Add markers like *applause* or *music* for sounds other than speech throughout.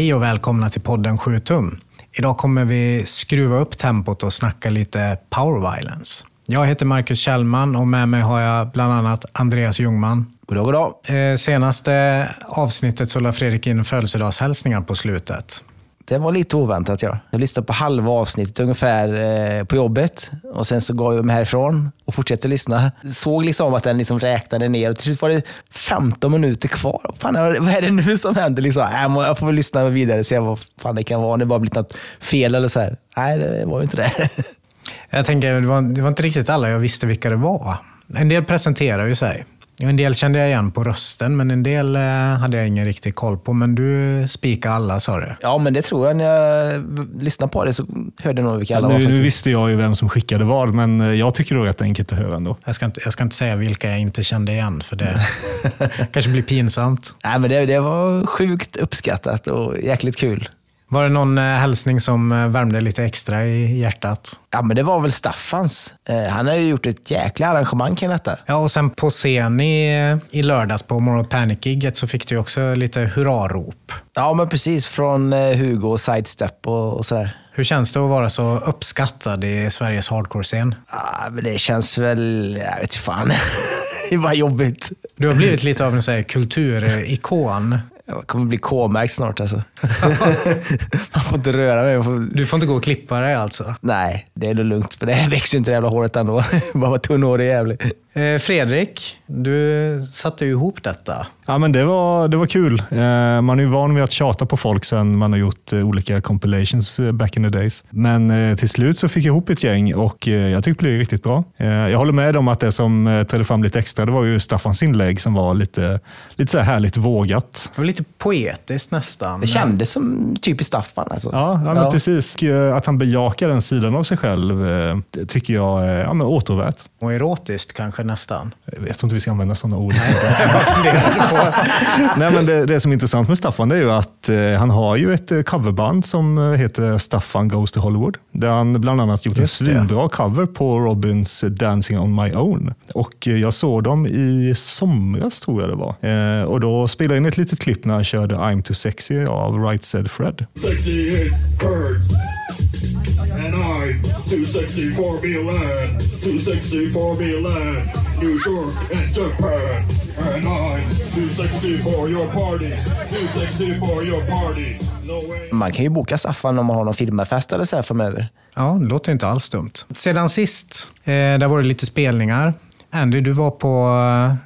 Hej och välkomna till podden 7 tum. Idag kommer vi skruva upp tempot och snacka lite power violence. Jag heter Marcus Kjellman och med mig har jag bland annat Andreas Ljungman. Goddag, goddag. Eh, senaste avsnittet så la Fredrik in födelsedagshälsningar på slutet. Det var lite oväntat. Ja. Jag lyssnade på halva avsnittet ungefär eh, på jobbet och sen så gav jag mig härifrån och fortsatte lyssna. Såg liksom att den liksom räknade ner och till slut var det 15 minuter kvar. Fan, vad är det nu som händer? Liksom, äh, jag får väl lyssna vidare och se vad fan det kan vara. Det bara blivit något fel eller så här. Nej, det var ju inte det. Jag tänker, det var, det var inte riktigt alla jag visste vilka det var. En del presenterar ju sig. En del kände jag igen på rösten, men en del eh, hade jag ingen riktig koll på. Men du spikade alla sa du? Ja, men det tror jag. När jag lyssnade på det så hörde jag nog vilka alla nu, var. Nu visste jag ju vem som skickade vad, men eh, jag tycker det är rätt enkelt att höra ändå. Jag ska inte, jag ska inte säga vilka jag inte kände igen, för det *laughs* kanske blir pinsamt. Nej, men det, det var sjukt uppskattat och jäkligt kul. Var det någon eh, hälsning som eh, värmde lite extra i hjärtat? Ja, men det var väl Staffans. Eh, han har ju gjort ett jäkla arrangemang kring detta. Ja, och sen på scen i, i lördags på Moral Panic-giget så fick du också lite hurrarop. Ja, men precis. Från Hugo och Sidestep och, och sådär. Hur känns det att vara så uppskattad i Sveriges hardcore-scen? Ja, men det känns väl... Jag vet inte fan. *laughs* det bara jobbigt. Du har blivit lite av en kulturikon. Jag kommer bli K-märkt snart alltså. *laughs* Man får inte röra mig. Får... Du får inte gå och klippa dig alltså? Nej, det är nog lugnt. För det *laughs* växer inte det jävla håret ändå. *laughs* Bara vara tunnhårig jävlig. Eh, Fredrik, du satte ju ihop detta. Ja, men det var, det var kul. Eh, man är ju van vid att tjata på folk sen man har gjort eh, olika compilations back in the days. Men till slut så fick jag ihop ett gäng och jag tyckte det blev riktigt bra. Jag håller med om att det som trädde fram lite extra, det var ju Staffans inlägg som var lite, lite så här härligt vågat. Det var lite poetiskt nästan. Det kändes som typiskt Staffan. Alltså. Ja, ja, men ja. precis. Att han bejakar den sidan av sig själv tycker jag är ja, åtråvärt. Och erotiskt kanske nästan. Jag tror inte vi ska använda sådana ord. *laughs* *laughs* Nej, men det, det som är intressant med Staffan det är ju att eh, han har ju ett eh, coverband som eh, heter Staffan Goes to Hollywood. Där han bland annat gjort Just en svinbra cover på Robins Dancing on my own. Och eh, jag såg dem i somras tror jag det var. Eh, och då spelade jag in ett litet klipp när han körde I'm too sexy av Right Said Fred. Sexy birds. And I'm too sexy for Milan, too sexy for Milan, New York and Japan. And I'm too sexy for your party, too sexy for your party. Man kan ju boka Staffan om man har någon filmfest eller så här framöver. Ja, det låter inte alls dumt. Sedan sist, eh, där var det lite spelningar. Andy, du var på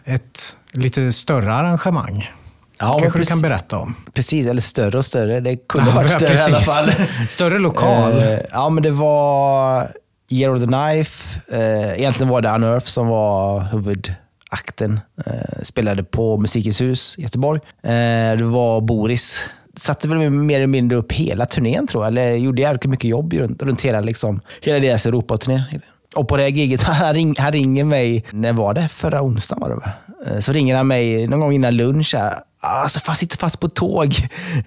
eh, ett lite större arrangemang. Ja, kanske du kan berätta om. Precis, eller större och större. Det kunde ja, varit *laughs* större precis. i alla fall. *laughs* större lokal. Uh, ja, men det var Year of the Knife. Uh, egentligen var det Unearth som var huvudakten. Uh, spelade på Musikens hus i Göteborg. det var Boris satte väl mer eller mindre upp hela turnén tror jag. Eller gjorde jävligt mycket jobb runt, runt hela, liksom, hela deras Europaturné. Och på det här giget, *laughs* han, ring, han ringer mig, när var det? Förra onsdagen var det va? Så ringer han mig någon gång innan lunch. Här. Alltså, jag sitter fast på tåg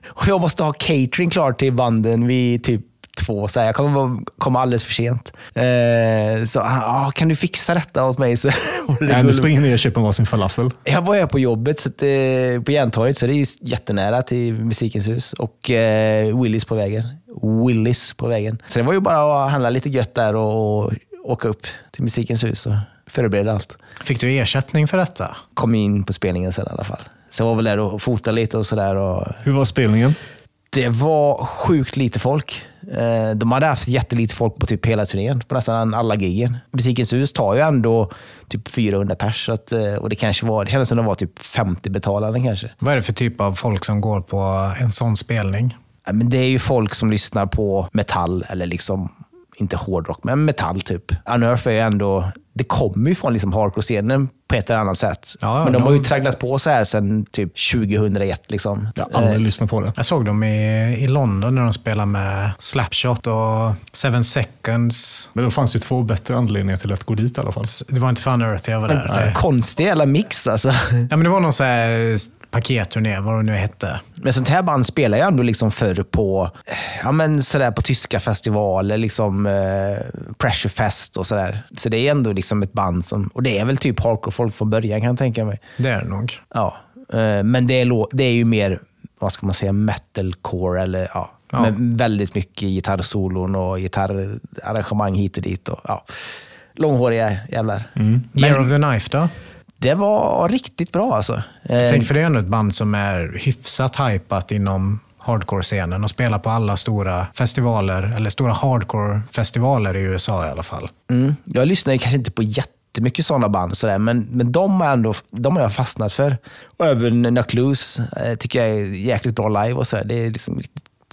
och jag måste ha catering klar till banden vid typ två. Så här, jag kommer komma alldeles för sent. Eh, så ah, kan du fixa detta åt mig? *laughs* Så, Nej, du springer ner och köper varsin falafel. Jag var här på jobbet så att, eh, på Järntorget, så det är ju jättenära till Musikens hus. Och eh, Willys på vägen. Willys på vägen. Så det var ju bara att handla lite gött där och, och åka upp till Musikens hus och förbereda allt. Fick du ersättning för detta? Kom in på spelningen sen i alla fall. Så jag var väl där och fotade lite och sådär. Hur var spelningen? Det var sjukt lite folk. Eh, de hade haft jättelite folk på typ hela turnén, på nästan alla giggen. Musikens hus tar ju ändå typ 400 pers att, eh, och det kanske var, det kändes som det var typ 50 betalande kanske. Vad är det för typ av folk som går på en sån spelning? Men det är ju folk som lyssnar på metall eller liksom inte hårdrock, men metall typ. Unearth är ju ändå, det kommer ju från liksom hardcore-scenen på ett eller annat sätt. Ja, men de, de har ju tragglat på så här sedan typ 2001. Liksom. Jag har aldrig eh. lyssnat på det. Jag såg dem i, i London när de spelade med Slapshot och Seven Seconds. Men det fanns ju två bättre anledningar till att gå dit i alla fall. Det var inte för Unearth jag var där. Det... Konstig jävla mix alltså. Ja, men det var någon så här paketturné, vad det nu hette. Men sånt här band spelar ju ändå liksom förr på, ja men sådär på tyska festivaler, liksom eh, Pressure Fest och sådär. Så det är ändå liksom ett band som, och det är väl typ hardcore folk från början kan jag tänka mig. Det är det nog. Ja, eh, men det är, det är ju mer vad ska man säga, metalcore eller ja, Ja. med väldigt mycket gitarrsolon och gitarrarrangemang hit och dit. Och, ja. Långhåriga jävlar. Year of the Knife då? Det var riktigt bra alltså. Eh, Tänk för det är ändå ett band som är hyfsat hypat inom hardcore-scenen och spelar på alla stora festivaler, eller stora hardcore-festivaler i USA i alla fall. Mm. Jag lyssnar kanske inte på jättemycket sådana band, sådär, men, men de, har ändå, de har jag fastnat för. Och även Nucleus eh, tycker jag är jäkligt bra live. och sådär. Det är liksom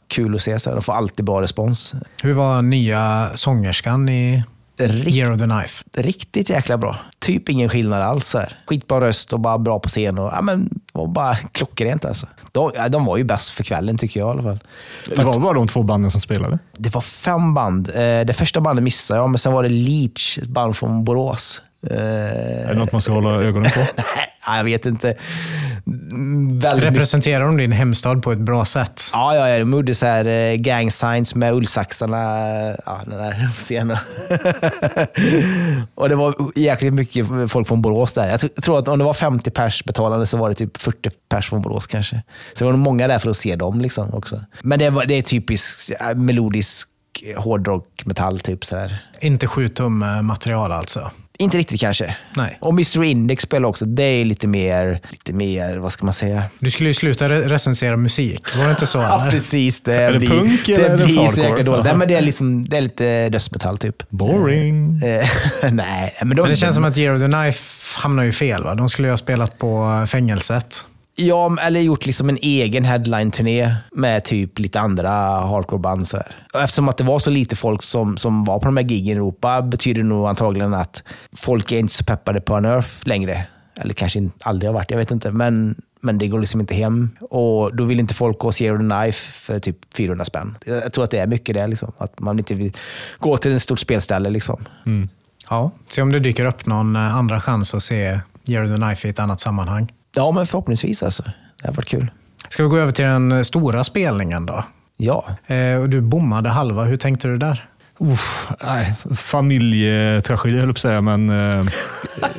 kul att se. Sådär. De får alltid bra respons. Hur var nya sångerskan i Rikt, Year of the Knife? riktigt jäkla bra. Typ ingen skillnad alls. Sådär. Skitbra röst och bara bra på scen. Och, ja, men, och bara klockrent alltså. De, de var ju bäst för kvällen tycker jag i alla fall. Det var bara de två banden som spelade. Det var fem band. Eh, Det första bandet missade jag, men sen var det Leach, ett band från Borås. Eh, Är det något man ska hålla ögonen på? *laughs* Nej, jag vet inte. Väldigt. Representerar de din hemstad på ett bra sätt? Ja, ja, ja, de gjorde så här eh, gang signs med ullsaxarna. Ja, den där *laughs* scenen. och det var jäkligt mycket folk från Borås där. Jag tr- jag tror att om det var 50 pers betalande så var det typ 40 pers från Borås kanske. Så det var nog många där för att se dem liksom också. Men det, var, det är typiskt äh, melodisk hårdrock, metall typ sådär. Inte 7 tum material alltså? Inte riktigt kanske. Nej. Och Mr Index spelar också. Det är lite mer, lite mer, vad ska man säga? Du skulle ju sluta re- recensera musik, var det inte så? *laughs* Ja, eller? precis. Det Är det blir, punk eller det är det blir så jäkla dåligt. Nej, men det, är liksom, det är lite dödsmetall typ. Boring. Eh, *laughs* Nej, men, de, Men det känns som att Year of the Knife hamnar ju fel. Va? De skulle ju ha spelat på fängelset. Ja, eller gjort liksom en egen headline-turné med typ lite andra hardcore-band. Eftersom att det var så lite folk som, som var på de här giggen i Europa betyder det nog antagligen att folk är inte så peppade på Unearth längre. Eller kanske aldrig har varit, jag vet inte. Men, men det går liksom inte hem. Och då vill inte folk gå och se Year of the Knife för typ 400 spänn. Jag tror att det är mycket det. Liksom. Att man inte vill gå till ett stort spelställe. Liksom. Mm. Ja, se om det dyker upp någon eh, andra chans att se Year of the Knife i ett annat sammanhang. Ja, men förhoppningsvis alltså. Det har varit kul. Ska vi gå över till den eh, stora spelningen då? Ja. Eh, och du bommade halva, hur tänkte du där? Uff, nej, familjetragedi höll jag på att säga, men eh,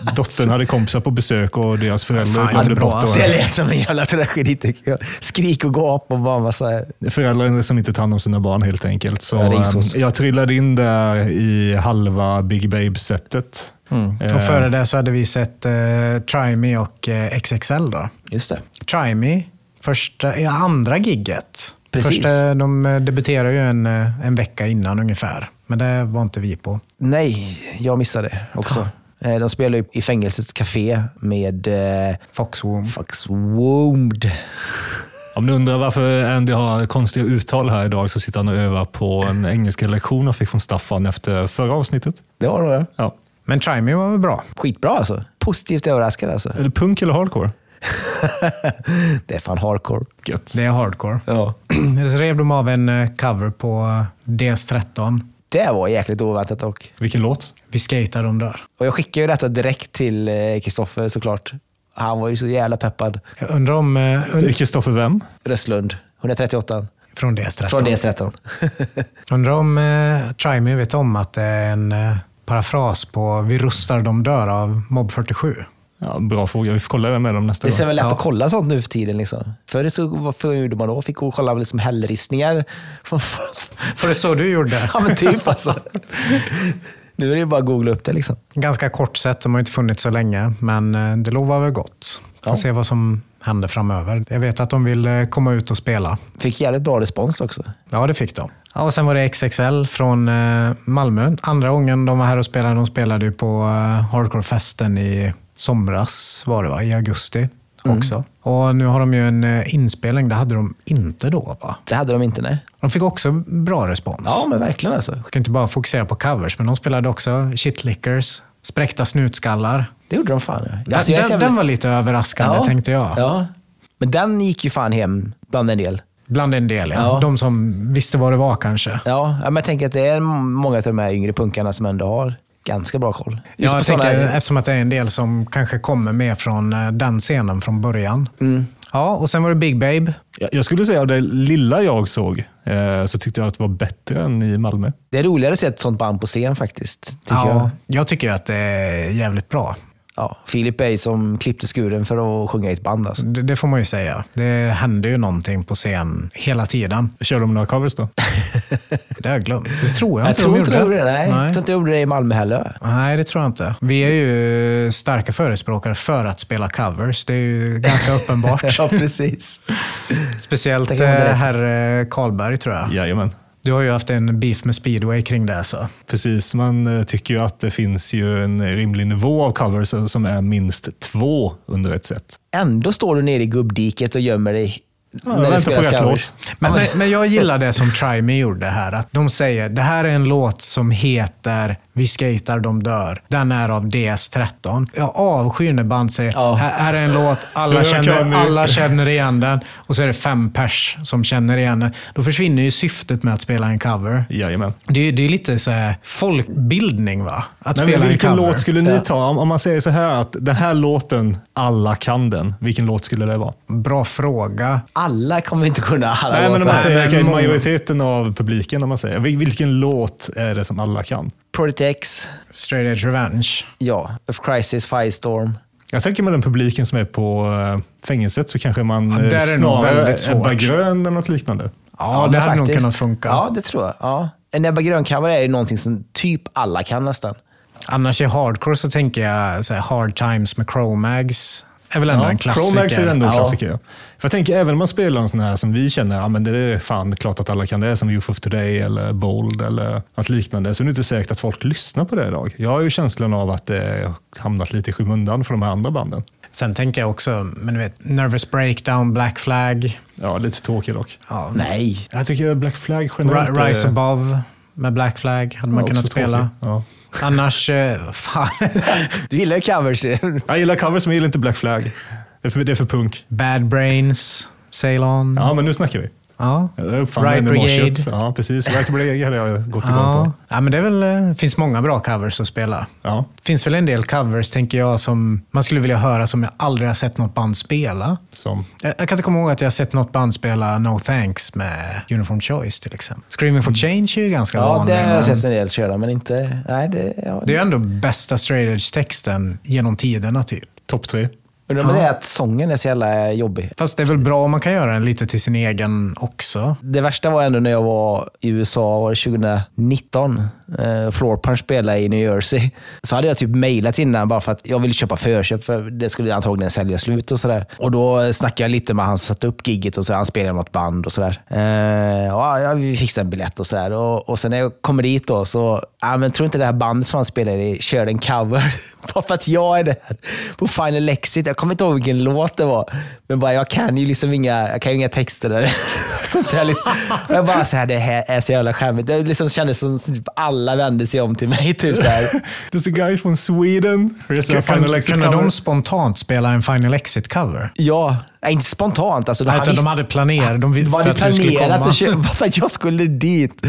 *laughs* dottern hade kompisar på besök och deras föräldrar Fan, glömde bort alltså. Det att, lät som en jävla tragedi tycker jag. Skrik och gap och bara massa... Föräldrar som inte tar hand om sina barn helt enkelt. Så Ja, eh, jag trillade in där i halva Big Babe-setet. Eh, Och före det så hade vi sett eh, Try Me och eh, XXL. då. Just det. Try Me, första, ja, andra gigget. Precis. Första, de eh, debuterade ju en, eh, en vecka innan ungefär, men det var inte vi på. Nej, jag missade också. Eh, De spelar ju i fängelsets café med eh, Foxwomb. Fox Wound. Om ni undrar varför Andy har konstiga uttal här idag så sitter han och övar på en engelska lektion han fick från Staffan efter förra avsnittet. Det var det. Ja. Men Try Me var väl bra? Skitbra alltså. Positivt överraskad alltså. Är det punk eller hardcore? *laughs* Det är fan hardcore. Gött. Det är hardcore. Ja. *clears throat* Så rev de av en eh, cover på eh, DS13. Det var jäkligt oväntat dock. Vilken låt? Vi skater de dör. Och jag skickade ju detta direkt till eh, Kristoffer såklart. Han var ju så jävla peppad. Jag undrar om... Kristoffer vem? Röstlund, 138. från DS13. Från DS13. *laughs* Undrar om eh, Try Me vet om att det är en eh, parafras på Vi rustar de dör av Mob 47. Ja, bra fråga. Vi får kolla det med dem nästa Det är gång. väl lätt Ja. att kolla sånt nu för tiden. Liksom. Förr så vad gjorde man då? Fick gå och kolla liksom hällristningar. *laughs* Var det så du gjorde? ja men typ alltså. Nu är det ju bara att googla upp det liksom. Ganska kort sätt, de har inte funnits så länge, men eh, det lovar väl gott. Får Ja. se vad som händer framöver. Jag vet att de vill eh, komma ut och spela. Fick jävligt bra respons också. Ja, det fick de. Ja, och sen var det XXL från eh, Malmö. Andra gången de var här och spelade, de spelade ju på eh, Hardcore-festen i somras, var det va? I augusti också. Och nu har de ju en eh, inspelning, det hade de inte då va? Det hade de inte, nej. De fick också bra respons. Ja, men verkligen alltså. Jag kan inte bara fokusera på covers, men de spelade också Shitlickers, Spräckta snutskallar. Det gjorde de fan. Ja. Den, Alltså, den, jävla- den var lite överraskande tänkte jag. Ja. Men den gick ju fan hem bland en del. Bland en del, ja. Ja. De som visste vad det var kanske. Ja, ja, men jag tänker att det är många av de här yngre punkarna som ändå har ganska bra koll. Ja, på jag tänker, eftersom att det är en del som kanske kommer med från eh, den scenen från början. Mm. Ja, och sen var det Big Babe. Jag- skulle säga att det lilla jag såg eh, så tyckte jag att det var bättre än i Malmö. Det är roligare att se ett sånt band på scen faktiskt. Tycker ja, jag. jag. tycker att det är jävligt bra. Ja, Filip är som klippte skuren för att sjunga i ett band. Alltså. Det, det får man ju säga. Det händer ju någonting på scen hela tiden. Kör de några covers då? *laughs* Det har jag glömt. Det tror jag, Jag inte tror de inte gjorde. de gjorde det. Nej, Nej. jag tror inte de gjorde det i Malmö heller. Nej, det tror jag inte. Vi är ju starka förespråkare för att spela covers. Det är ju ganska *laughs* uppenbart. ja, precis. Speciellt eh, herr Karlberg tror jag. Jajamän. Du har ju haft en beef med speedway kring det. Så. Precis, man eh, tycker ju att det finns ju en rimlig nivå av covers som är minst två under ett set. Ändå står du nere i gubbdiket och gömmer dig Ja, när det vänta på spelas rätt covers. låt. Men, men, men jag *laughs* gillar det som Try Me gjorde här. Att de säger det här är en låt som heter Vi skater, de dör. Den är av DS13. Jag avskyr när band säger Ja. här, är en låt, alla *laughs* känner, alla känner igen den. Och så är det fem pers som känner igen den. Då försvinner ju syftet med att spela en cover. Jajamän. Det är, det är lite så här folkbildning va? Att Men spela en vilken cover. låt skulle ni ta? Om, om man säger så här att den här låten, alla kan den. Vilken låt skulle det vara? Bra fråga. Alla kommer inte kunna alla Nej, men om låtar. man säger majoriteten av publiken, om man säger. Vil- Vilken låt är det som alla kan? Project X, Straight Edge Revenge. ja. Of Crisis, Firestorm. Jag tänker med den publiken som är på eh, fängelset så kanske man Ja, eh, där är nog snarare väldigt Ebba. Grön eller något liknande. Ja, men det hade nog kunnat funka. Ja, det tror jag. Ja. En Ebba Grön-cover är ju någonting som typ alla kan nästan. Annars i hardcore så tänker jag så här, Hard Times med Chromags. Är väl ändå en klassiker. Chromax är ändå en Ja. klassiker. ja. För jag tänker även om man spelar en sån här som vi känner, ja men det är fan klart att alla kan det, som Youth of Today eller Bold eller något liknande, så är det inte säkert att folk lyssnar på det idag. Jag har ju känslan av att det har hamnat lite i skymundan för de här andra banden. Sen tänker jag också, men du vet, Nervous Breakdown, Black Flag, Ja, lite tråkig dock. ja, Nej. Jag tycker Black Flag generellt Ri- Rise är- Above med Black Flag hade man ja, kunnat spela. Ja. Annars, eh, fan. *laughs* Du gillar ju covers. Jag gillar covers men jag gillar inte Black Flag. Det är för, det är för punk. Bad Brains, Sail On. Ja, men nu snackar vi. Ja. Jag uppfann Right den i. Brigade. Ja, precis. Right Brigade hade jag gått igång Ja. på. ja, men det är väl, eh, finns många bra covers att spela. Ja, finns väl en del covers, tänker jag, som man skulle vilja höra som jag aldrig har sett något band spela. som... Jag, jag kan inte komma ihåg att jag har sett något band spela No Thanks med Uniform Choice till exempel. Screaming for Change är ju ganska Ja, vanlig. det har jag sett en del köra, men inte... Nej, det... Ja, det är ändå bästa straight edge-texten genom tiderna typ. Topp tre. Undrar om Ja. det är att sången är så jävla jobbig. Fast det är väl bra om man kan göra den lite till sin egen också. Det värsta var ändå när jag var i USA, var det 2019? Eh, spelade i New Jersey. Så hade jag typ mejlat innan bara för att jag ville köpa förköp, för det skulle antagligen sälja slut och sådär. Och då snackade jag lite med han som satte upp gigget och så, han spelade i något band och sådär. Eh, ja, vi fixade en biljett och sådär. Och, och sen när jag kommer dit då så, ja men tror inte det här bandet som han spelade i körde en cover. *laughs* bara för att jag är där på Final Exit. Jag kommer inte ihåg vilken låt det var. Men bara, jag kan ju liksom inga, jag kan ju inga texter där. *laughs* Sånt där liksom- jag bara så här, det här är så jävla skämmigt. Det liksom kändes som som typ alla vände sig om till mig. Typ så här. *laughs* There's a guy from Sweden. Kunde cover. de spontant spela en Final Exit-cover? Ja, nej, inte spontant. Alltså, Nej, han utan visste- de hade planerat. De var för du skulle planerat komma. att köpa för att jag skulle dit?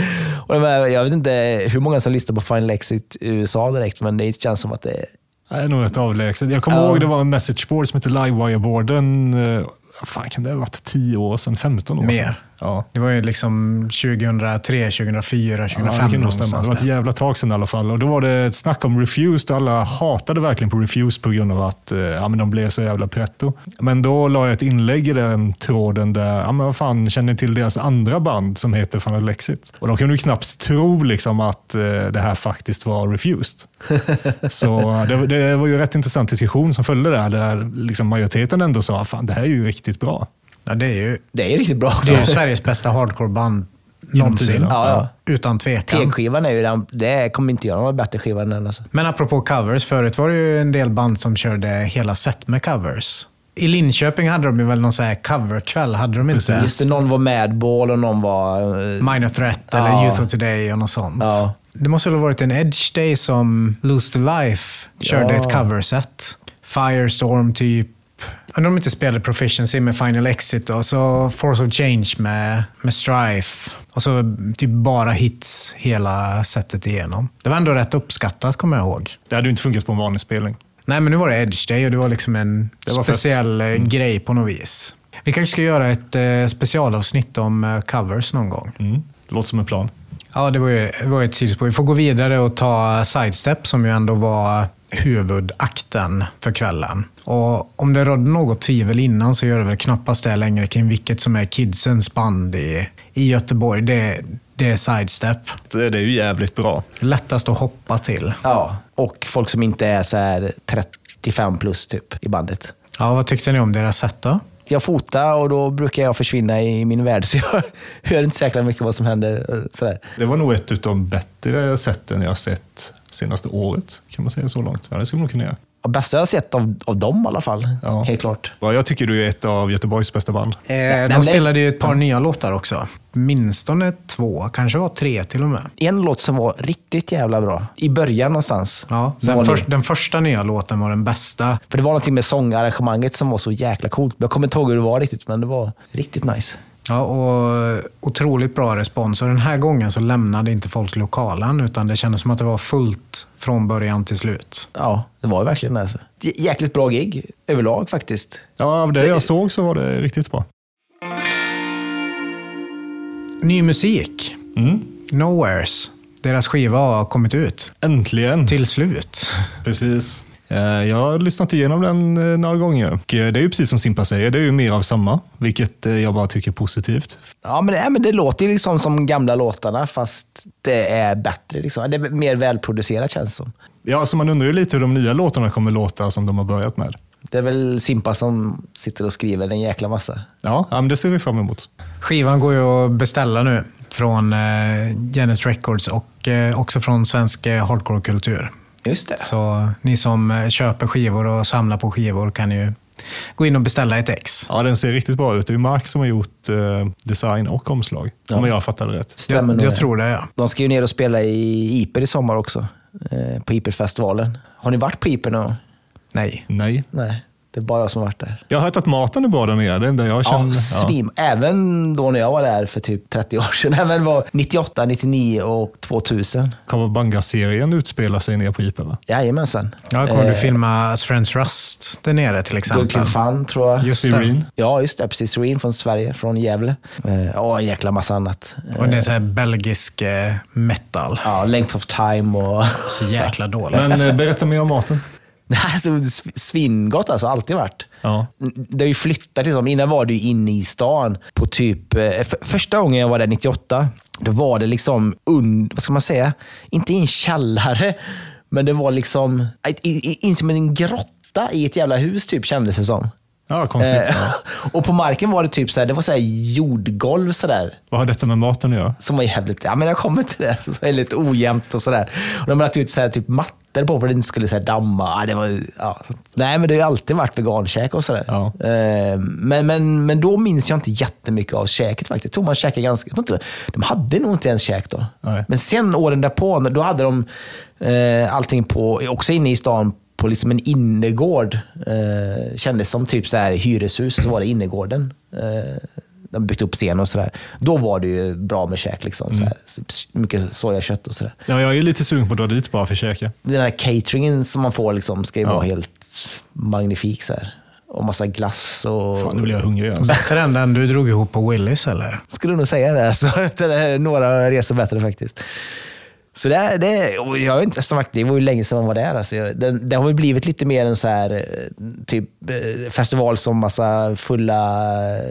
Och de här, jag vet inte hur många som lyssnar på Final Exit i USA direkt, men det känns som att det är... Det är nog rätt avlägset. Jag kommer Ja. ihåg det var en messageboard som hette Livewire-boarden. eh, Fan, kan det ha varit 10 år sedan? 15 år Mer. Ja. Det var ju liksom 2003, 2004, 2005 Ja, någonstans Det var ett jävla tag sedan i alla fall. Och då var det ett snack om Refused och alla hatade verkligen på Refused på grund av att eh, ja, men de blev så jävla pretto. Men då la jag ett inlägg i den tråden där, ja men vad fan, känner ni till deras andra band som heter Final Exit? Och de kunde ju knappt tro liksom att eh, det här faktiskt var Refused. *laughs* så eh, det, det var ju rätt intressant diskussion som följde där, där liksom majoriteten ändå sa, fan det här är ju riktigt bra. Ja, det är ju, Det är riktigt bra det också. är ju Sveriges bästa hardcoreband någonsin. Ja, ja. Utan tvekan. Tegskivan är ju den, det kommer inte göra någon bättre skiva än den. Alltså. Men apropå covers, förut var det ju en del band som körde hela set med covers. I Linköping hade de ju väl någon så här coverkväll, hade de inte? Just det, någon var Madball och någon var... eh, Minor Threat Ja. eller Youth of Today och något sånt. Ja. Det måste väl ha varit en Edge Day som Lose to Life körde Ja. ett coverset. Firestorm typ. Undrar om de inte spelade Proficiency med Final Exit och så Force of Change med, med Strife. Och så typ bara hits hela setet igenom. Det var ändå rätt uppskattat kommer jag ihåg. Det hade ju inte funkat på en vanlig spelning. Nej, men nu var det Edge Day och det var liksom en var speciell eh, grej på något vis. Vi kanske ska göra ett eh, specialavsnitt om eh, covers någon gång. Mm. Det låter som en plan. Ja, det var ju, det var ju ett sidospår. Vi får gå vidare och ta Sidestep som ju ändå var huvudakten för kvällen. Och om det rådde något tvivel innan så gör det väl knappast det längre kring vilket som är kidsens band i, i Göteborg. Det, det är sidestep. Det är ju jävligt bra. Lättast att hoppa till. Ja, och folk som inte är så här 35 plus typ i bandet. Ja, vad tyckte ni om deras set då? Jag fotar och då brukar jag försvinna i min värld, *laughs* så jag hör inte så jäkla mycket vad som händer. Eh, sådär. Det var nog ett av de bättre sätten jag har sett senaste året, kan man säga så långt. Ja, det skulle man kunna göra. Och bästa jag har sett av, av dem i alla fall, Ja. helt klart. Ja, jag tycker du är ett av Göteborgs bästa band. Eh, de spelade ju ett par nya låtar också. Minstone två, kanske var tre till och med. En låt som var riktigt jävla bra, i början någonstans. Ja, den, först, den första nya låten var den bästa. För det var någonting med sångarrangemanget som var så jäkla coolt. Jag kommer inte ihåg hur det var riktigt, men det var riktigt nice. Ja, och otroligt bra respons. Och den här gången så lämnade inte folk lokalen, utan det kändes som att det var fullt från början till slut. Ja, det var ju verkligen det. Alltså. Jäkligt bra gig överlag faktiskt. Ja, av det jag såg så var det riktigt bra. Ny musik. Mm. Nowheres. Deras skiva har kommit ut. Äntligen! Till slut. Precis. Eh, Jag har lyssnat igenom den eh, några gånger. Och eh, Det är ju precis som Simpa säger, det är ju mer av samma, vilket jag bara tycker är positivt. Ja, men, det- men det låter ju liksom som gamla låtarna, fast det är bättre. Liksom. Det är mer välproducerat känns det som. Ja, så man undrar ju lite hur de nya låtarna kommer låta som de har börjat med. Det är väl Simpa som sitter och skriver en jäkla massa. Ja, ja men det ser vi fram emot. Skivan går ju att beställa nu från eh, Janet Records och eh, också från Svensk eh, Hardcore-kultur. Just det. Så ni som eh, köper skivor och samlar på skivor kan ju gå in och beställa ett ex. Ja, den ser riktigt bra ut. Det är Mark som har gjort eh, design och omslag, Ja. om jag fattade rätt. Stämmer Jag, jag det. tror det, ja. De ska ju ner och spela i Iper i sommar också. Eh, på Iperfestivalen. Har ni varit på Iper någon gång? Nej. Nej. Nej, det är bara jag som har varit där. Jag har hört att maten är bra där nere. Det är det jag känner. Ja, svim. Även då när jag var där för typ 30 år sedan. *laughs* Även var 98, 99 och 2000. Kawabanga-serien utspelar sig nere på va? Jajamensan. Ja, kommer du Eh, filma Friends Rust där nere till exempel? Gulkin Fan tror jag. Just. Serene. Ja, just det. Precis. Serene från Sverige, från Gävle. Eh, Och en jäkla massa annat. Och det är så här belgisk eh, metal. Ja, Length of time och... Så jäkla *laughs* dåligt. Men eh, berätta mer om maten. *laughs* Alltså, sv- svingott alltså, alltid varit. Ja. Det har ju flyttat liksom. Innan var det ju inne i stan på typ... eh, f- första gången jag var där 98, då var det liksom, un, vad ska man säga? Inte i en källare, men det var liksom in som en grotta i ett jävla hus typ kändes det som. Ja, konstigt. Eh, *laughs* och på marken var det typ så här, det var så här jordgolv sådär. Vad har detta med maten att göra? Som var jävligt, ja men jag kommer till det, *laughs* så är lite ojämnt och sådär. Och de har lagt ut så här, typ mattor på för att det inte skulle så här, damma. Ja, det var, ja. Nej men det har ju alltid varit vegankäk och sådär. Ja. Eh, men, men, men då minns jag inte jättemycket av käket faktiskt. Jag tror man käkade ganska, jag tror inte, de hade nog inte ens käk då. Nej. Men sen åren därpå, då hade de eh, allting på, också inne i stan, på liksom en innergård. Eh, kändes som typ så här hyreshus, och så var det innergården. Eh, de byggt upp scen och sådär. Då var det ju bra med käk. Liksom, så här. Mycket sojakött och sådär. Ja, jag är lite sugen på att dra dit bara för att käka. Den här cateringen som man får liksom, ska ju Ja. vara helt magnifik. Så här. Och massa glass och... Fan, nu blir jag hungrig. Alltså. Bättre än den du drog ihop på Willys eller? Skulle nog säga det. Så det är några resor bättre faktiskt. Så det, det, jag har inte, som sagt, det var ju länge sedan man var där. Alltså. Det, det har väl blivit lite mer en så här, eh, typ, eh, festival som massa fulla eh,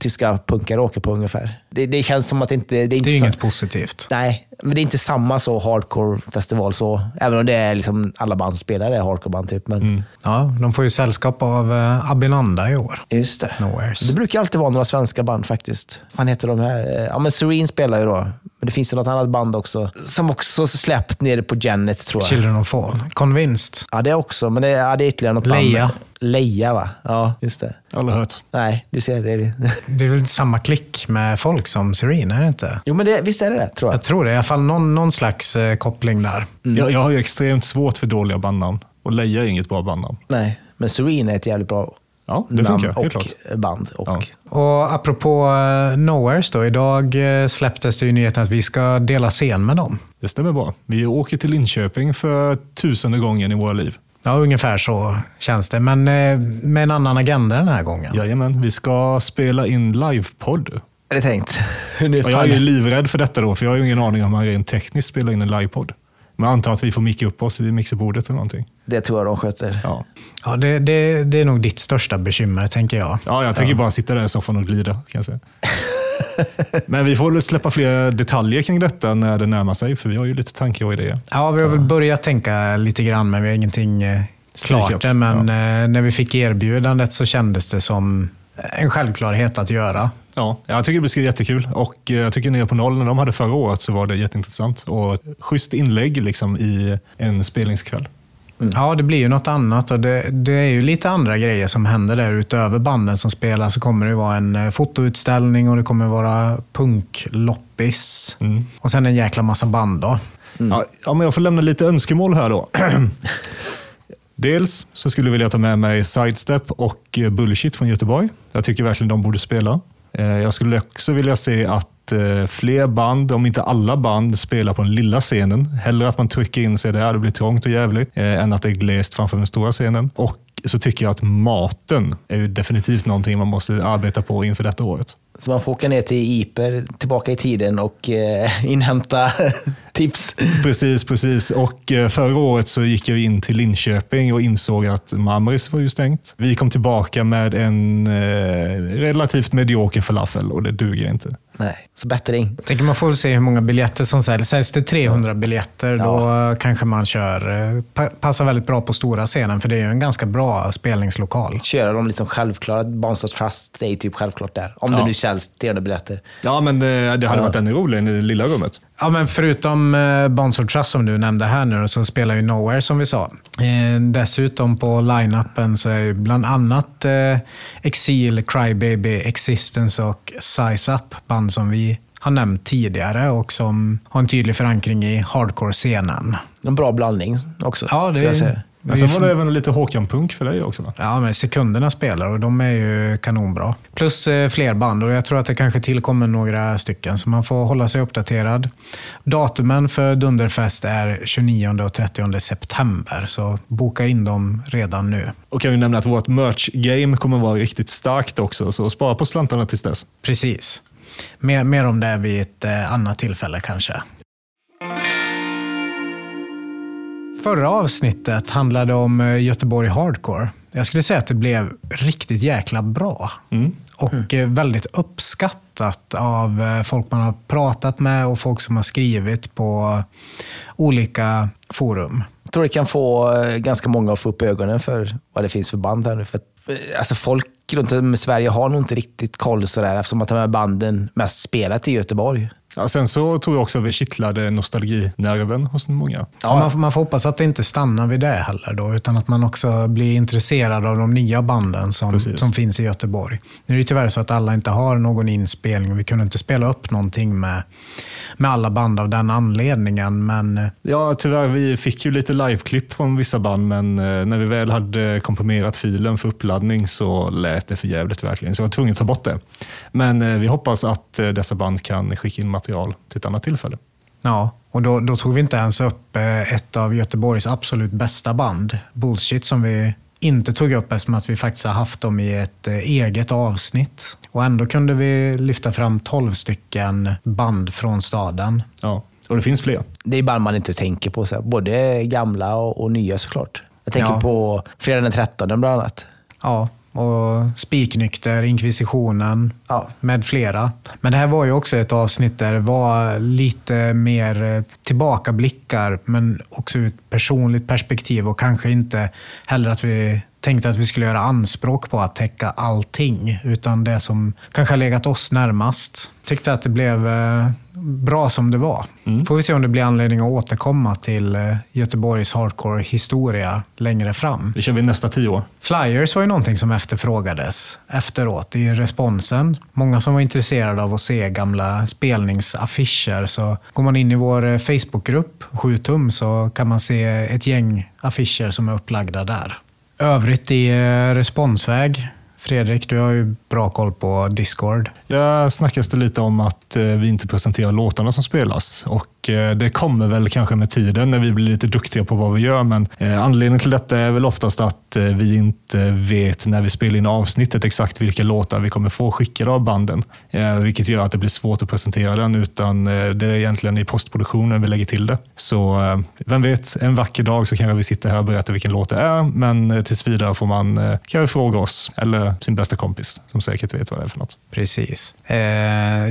tyska punkare åker på ungefär. Det, det känns som att det inte... Det är, inte Det är så, inget positivt. Nej, men det är inte samma så hardcore festival så. Även om det är liksom alla band spelar är hardcore-band typ. Men Ja, de får ju sällskap av eh, Abinanda i år. Just det. Nowheres. Det brukar alltid vara några svenska band faktiskt. Vad fan heter de här? Ja, men Serene spelar ju då. Men det finns ju något annat band också. Som också släppt nere på Janet tror jag. Children of Fall. Convinced. Ja, det också. Men det, ja, det är ytterligare något Leia. band. Leia, va? Ja, just det. Aldrig hört. Nej, du ser. Det är *laughs* det. Är väl samma klick med folk som Serene, är det inte? Jo, men det, visst är det det, tror jag. Jag tror det. I alla fall någon, någon slags eh, koppling där. Jag, jag har ju extremt svårt för dåliga bandnamn. Och Leia är inget bra bandnamn. Nej, men Serene är ett jävligt bra Ja, det namn funkar. Helt och klart. band. Och, Ja. Och apropå uh, Nowheres då. Idag eh, släpptes det ju nyheten att vi ska dela scen med dem. Det stämmer bra. Vi åker till Linköping för tusende gången i våra liv. Ja, ungefär så känns det. Men eh, med en annan agenda den här gången. Jajamän, vi ska spela in livepodd. Är det tänkt? *laughs* Jag är livrädd för detta då, för jag har ju ingen aning om man rent tekniskt spelar in en livepodd. Men antar att vi får micka upp oss i mixerbordet eller någonting. Det tror jag de sköter. Ja, Ja, det, det, det är nog ditt största bekymmer, tänker jag. ja jag tänker bara sitta där i soffan och glida. Kan jag säga. Men vi får väl släppa fler detaljer kring detta när det närmar sig, för vi har ju lite tankar och idéer. Ja, vi har väl börjat tänka lite grann, men vi har ingenting eh, klart Spikat, än. Men eh, när vi fick erbjudandet så kändes det som en självklarhet att göra. Ja, jag tycker det blir jättekul och eh, jag tycker Nere på noll, när de hade förra året så var det jätteintressant och ett schysst inlägg liksom i en spelningskväll. Ja, det blir ju något annat och det, det är ju lite andra grejer som händer där utöver banden som spelar. Så kommer det vara en eh, fotoutställning och det kommer vara punkloppis. Och sen en jäkla massa band då. Ja, ja, men jag får lämna lite önskemål här då. *clears throat* Dels så skulle jag vilja ta med mig Sidestep och eh, Bullshit från Göteborg. Jag tycker verkligen de borde spela. Eh, jag skulle också vilja se att eh, fler band, om inte alla band, spelar på den lilla scenen. Hellre att man trycker in sig där, det blir trångt och jävligt, eh, än att det är glest framför den stora scenen. Och så tycker jag att maten är ju definitivt någonting man måste arbeta på inför detta året. Så man får åka ner till Iper, tillbaka i tiden och eh, *laughs* inhämta *laughs* tips. Precis, precis. Och eh, förra året så gick jag in till Linköping och insåg att Mamris var ju stängt. Vi kom tillbaka med en eh, relativt medioker falafel och det duger inte. Nej, så bättring. Jag tänker man får väl se hur många biljetter som säljs. Säljs det 300 biljetter, då kanske man kör. eh, pa- Passar väldigt bra på stora scenen, för det är ju en ganska bra spelningslokal. Köra dem liksom självklara. Of Trust, det är ju typ självklart där. Om Ja. det nu säljs 300 biljetter. Ja, men eh, det hade varit ännu roligare i det lilla rummet. Ja, men förutom eh, Bonds of Trust som du nämnde här nu så spelar ju Nowhere som vi sa. Eh, dessutom på line-upen så är ju bland annat eh, Exil, Crybaby, Existence och Size Up band som vi har nämnt tidigare och som har en tydlig förankring i hardcore-scenen. En bra blandning också. Ja, det skulle jag säga. Men sen var det även lite Håkan-punk för dig också va? Ja, men sekunderna spelar och de är ju kanonbra. Plus eh, fler band och jag tror att det kanske tillkommer några stycken så man får hålla sig uppdaterad. Datumen för Dunderfest är 29 och 30 september så boka in dem redan nu. Och kan ju nämna att vårt merch-game kommer vara riktigt starkt också, så spara på slantarna tills dess. Precis. Mer, mer om det vid ett eh, annat tillfälle kanske. Förra avsnittet handlade om eh, Göteborg Hardcore. Jag skulle säga att det blev riktigt jäkla bra. Och eh, väldigt uppskattat av eh, folk man har pratat med och folk som har skrivit på olika forum. Jag tror det kan få ganska många att få upp ögonen för vad det finns för band här nu. För att, alltså folk runt om i Sverige har nog inte riktigt koll sådär eftersom att de här banden mest spelat i Göteborg. Ja, sen så tror jag också att vi kittlade nostalginerven hos många. Ja. Man, man får hoppas att det inte stannar vid det heller då, utan att man också blir intresserad av de nya banden som, Precis. som finns i Göteborg. Nu är det tyvärr så att alla inte har någon inspelning och vi kunde inte spela upp någonting med, med alla band av den anledningen. Men eh, Ja, tyvärr, vi fick ju lite liveklipp från vissa band, men eh, när vi väl hade komprimerat filen för uppladdning så lät det för jävligt verkligen, så jag var tvungen att ta bort det. Men eh, vi hoppas att dessa band kan skicka in material till ett annat tillfälle. ja, och då, då tog vi inte ens upp eh, ett av Göteborgs absolut bästa band, Bullshit, som vi inte tog upp eftersom att vi faktiskt har haft dem i ett eh, eget avsnitt. Och ändå kunde vi lyfta fram 12 stycken band från staden. Ja, och det finns fler. Det är band man inte tänker på. Så här. Både gamla och, och nya såklart. Jag tänker Ja. på fredag den 13 bland annat. Ja, och Spiknykter, Inkvisitionen Ja. med flera. Men det här var ju också ett avsnitt där det var lite mer eh, tillbakablickar, men också ur ett personligt perspektiv och kanske inte heller att vi tänkte att vi skulle göra anspråk på att täcka allting, utan det som kanske har legat oss närmast. Tyckte att det blev eh, bra som det var. Får vi se om det blir anledning att återkomma till eh, Göteborgs hardcore-historia längre fram. Det kör vi nästa tio år. Flyers var ju någonting som efterfrågades efteråt i responsen. Många som var intresserade av att se gamla spelningsaffischer. Så går man in i vår eh, Facebookgrupp, 7 tum, så kan man se ett gäng affischer som är upplagda där. Övrigt i eh, responsväg Fredrik, du har ju bra koll på Discord. Där snackas det lite om att eh, vi inte presenterar låtarna som spelas. Och Eh, det kommer väl kanske med tiden när vi blir lite duktiga på vad vi gör. Men eh, anledningen till detta är väl oftast att eh, vi inte vet när vi spelar in avsnittet exakt vilka låtar vi kommer få skickade av banden. Vilket gör att det blir svårt att presentera den. Utan det är egentligen i postproduktionen vi lägger till det. Så vem vet, en vacker dag så kanske vi sitter här och berättar vilken låt det är. Men tills vidare får man kanske fråga oss eller sin bästa kompis som säkert vet vad det är för något. Precis.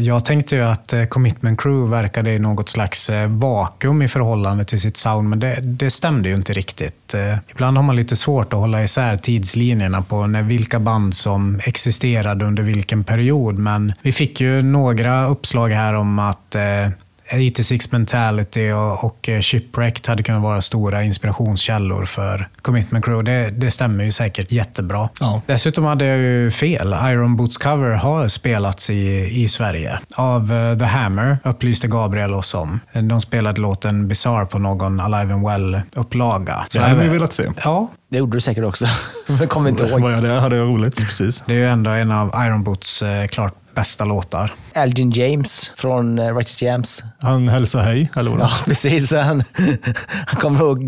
Jag tänkte ju att Commitment Crew verkade i något slags slags eh, vakuum i förhållande till sitt sound, men det, det stämde ju inte riktigt. Eh, ibland har man lite svårt att hålla isär tidslinjerna på när, vilka band som existerade under vilken period, men vi fick ju några uppslag här om att eh, eh, 86 Mentality och, och eh, Shipwrecked hade kunnat vara stora inspirationskällor för Commitment Crew. Det, det stämmer ju säkert jättebra. Ja. Dessutom hade jag ju fel. Iron Boots cover har spelats i, i Sverige av uh, The Hammer, upplyste Gabriel oss om. De spelade låten Bizarre på någon Alive and Well-upplaga. Det hade vi velat se. Ja, det gjorde du säkert också. *laughs* Men kommer inte ihåg. Var jag där hade jag roligt. Precis. Det är ju ändå en av Iron Boots eh, klart bästa låtar. Elgin James från uh, Righteous Jams. Han hälsar hej, eller Ja, *laughs* precis. Han, *laughs* han kommer att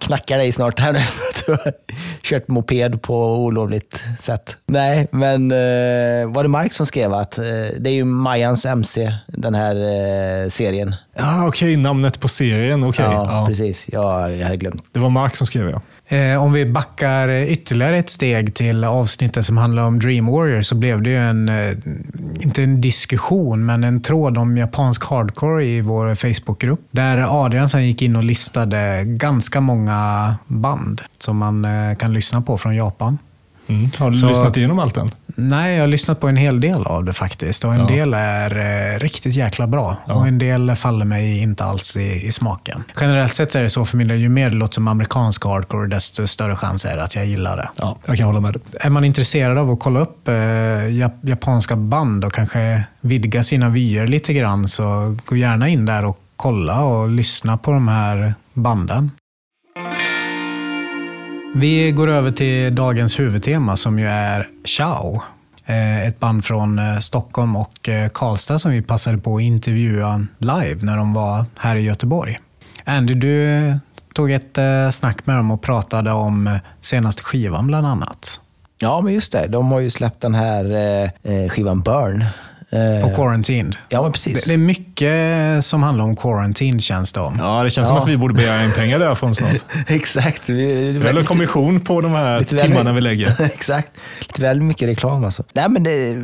knacka dig snart här nu för *laughs* att du har kört moped på olovligt sätt. Nej, men uh, var det Mark som skrev att uh, det är ju Mayans MC, den här uh, serien. Ja, okej. Okay. Namnet på serien. Okay. Ja, ja, precis. Ja, jag hade glömt. Det var Mark som skrev, ja. Eh, om vi backar ytterligare ett steg till avsnittet som handlar om Dream Warrior så blev det ju en, eh, inte en diskussion, men en tråd om japansk hardcore i vår Facebookgrupp. Där Adrian sen gick in och listade ganska många band som man eh, kan lyssna på från Japan. Mm. Har du så, lyssnat igenom allt än? Nej, jag har lyssnat på en hel del av det faktiskt. Och en ja. del är eh, riktigt jäkla bra. Ja. Och en del faller mig inte alls i, i, smaken. Generellt sett är det så för del, ju mer det låter som amerikansk hardcore, desto större chans är det att jag gillar det. Ja, jag kan hålla med dig. Är man intresserad av att kolla upp eh, japanska band och kanske vidga sina vyer lite grann, så gå gärna in där och kolla och lyssna på de här banden. Vi går över till dagens huvudtema som ju är Ciao. Eh, ett band från eh, Stockholm och eh, Karlstad som vi passade på att intervjua live när de var här i Göteborg. Andy, du tog ett snack med dem och pratade om senaste skivan bland annat. Ja, men just det. De har ju släppt den här skivan Burn Eh, på Quarantine. Ja, men precis. Det, är mycket som handlar om Quarantine känns det om. Ja, det känns ja. som att vi borde begära in pengar därifrån *laughs* snart. Exakt. Vi, det Eller kommission på de här timmarna väl, vi lägger. *laughs* Exakt. Lite väl mycket reklam alltså. Nej, men det,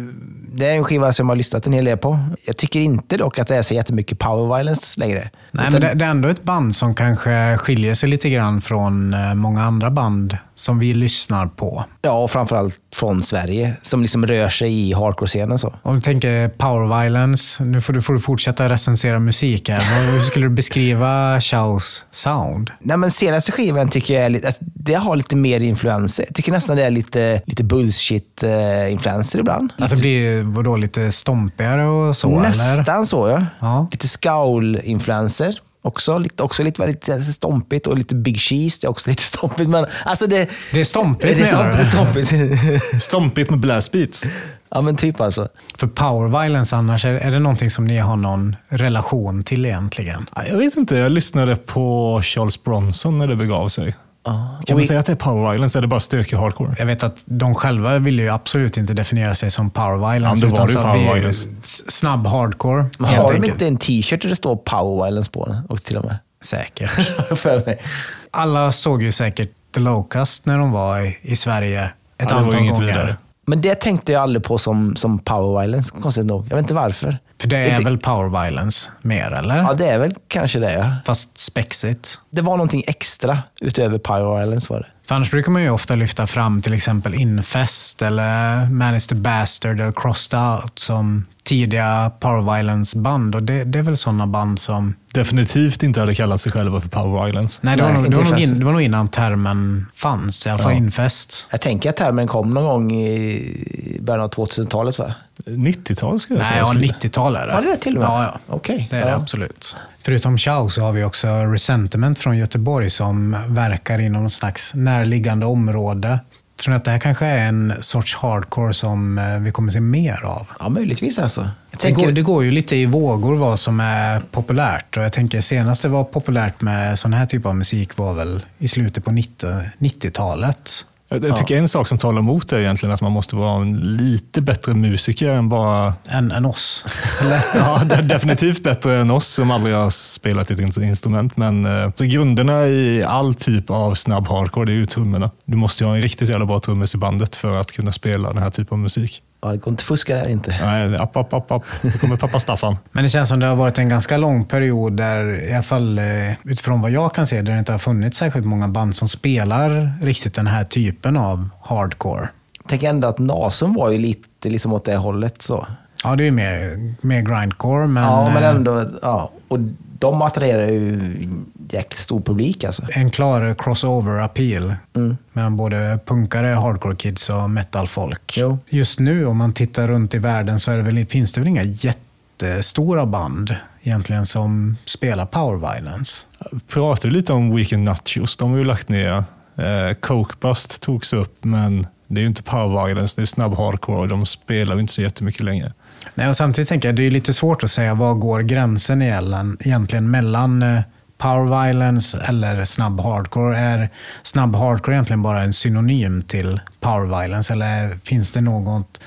det är en skiva som jag har lyssnat en hel del på. Jag tycker inte dock att det är så jättemycket power violence längre. Nej, Utan... men det, det, är ändå ett band som kanske skiljer sig lite grann från eh, många andra band som vi lyssnar på. Ja, och framförallt från Sverige, som liksom rör sig i hardcore-scenen. Om du tänker power violence, nu får du, får du fortsätta recensera musik här. Hur skulle du beskriva Chaos sound? Nej, men senaste skivan tycker jag är lite, det har lite mer influenser. Jag tycker nästan det är lite, lite bullshit-influenser ibland. Att det blir vadå, lite stompigare och så? Nästan eller? så, ja. ja. Lite scowl-influenser. Också lite, också lite väldigt stompigt och lite big cheese. Det är också lite *laughs* stompigt. Men alltså det, det är stompigt det är stompigt, stompigt. *laughs* *laughs* stompigt med blast beats. Ja, men typ alltså. För power violence annars, är, är det någonting som ni har någon relation till egentligen? Jag vet inte. Jag lyssnade på Charles Bronson när det begav sig. Ah. Kan man vi... säga att det är power violence eller bara stökig hardcore? Jag vet att de själva ville ju absolut inte definiera sig som power violence. Ja, det ju power violence. Snabb hardcore. Men har de inte en t-shirt där det står power violence på den? Och till och med. Säkert. *laughs* För mig. Alla såg ju säkert The Locust när de var i, i Sverige ett ja, antal gånger. Vidare. Men det tänkte jag aldrig på som, som power violence, konstigt nog. Jag vet inte varför. För det är väl power violence mer, eller? Ja, det är väl kanske det. Ja. Fast spexigt. Det var någonting extra utöver power violence var det. För annars brukar man ju ofta lyfta fram till exempel Infest eller Man is the Bastard eller Crossed Out som tidiga power violence-band. Och det, det, är väl sådana band som... Definitivt inte hade kallat sig själva för power violence. Nej, det, Nej, var, nog, det, var nog in, det var nog innan termen fanns, i alla fall ja. infest. Jag tänker att termen kom någon gång i början av 2000-talet va? 90-tal skulle jag säga. Nej, ja, 90-tal är det. Var det till och med? Ja, ja. Okay. det är ja. det absolut. Förutom Chow så har vi också Resentiment från Göteborg som verkar inom något slags närliggande område. Tror ni att det här kanske är en sorts hardcore som eh, vi kommer se mer av? Ja, möjligtvis alltså. Jag Det tänker, går, det går ju lite i vågor vad som är populärt. Och jag tänker senast det var populärt med sån här typ av musik var väl i slutet på 90 90-talet. Jag tycker en sak som talar emot det är egentligen att man måste vara en lite bättre musiker än bara... Än, än oss. *laughs* Ja, de- definitivt bättre än oss som aldrig har spelat ett in- instrument. Men eh, så grunderna i all typ av snabb hardcore, det är ju trummorna. Du måste ju ha en riktigt jävla bra trummis i bandet för att kunna spela den här typen av musik. Ja, det går inte att fuska där inte. Nej, app, app, app, app. Nu kommer pappa Staffan. Men det känns som det har varit en ganska lång period där, i alla fall eh, utifrån vad jag kan se, där det inte har funnits särskilt många band som spelar riktigt den här typen av hardcore. Tänk ändå att Nasum var ju lite liksom åt det hållet. så. Ja, det är ju mer, mer grindcore, men, ja, men eh, ändå. Ja. Och de attraherar ju en jäkligt stor publik alltså. en klar crossover-appeal Mm. mellan både punkare, hardcore kids och metal-folk. Just nu, om man tittar runt i världen, så är det väl, finns det väl inga jättestora band egentligen som spelar power violence. Pratade lite om Weekend Nachos. De har ju lagt ner. Eh, Coke Bust togs upp, men det är ju inte power violence, det är snabb hardcore och de spelar ju inte så jättemycket längre. Nej, och samtidigt tänker jag det är lite svårt att säga var går gränsen egentligen, egentligen mellan eh, power violence eller snabb hardcore. Är snabb hardcore egentligen bara en synonym till power violence eller finns det något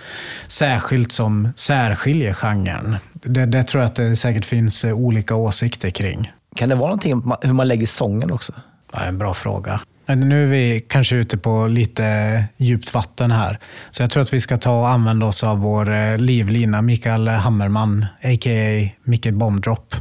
särskilt som särskiljer genren? Det, det tror jag att det säkert finns eh, olika åsikter kring. Kan det vara någonting med hur man lägger sången också? Ja, det är en bra fråga. Nu är vi kanske ute på lite djupt vatten här. Så jag tror att vi ska ta och använda oss av vår eh, livlina Mikael Hammerman, a.k.a. Micke Bombdrop.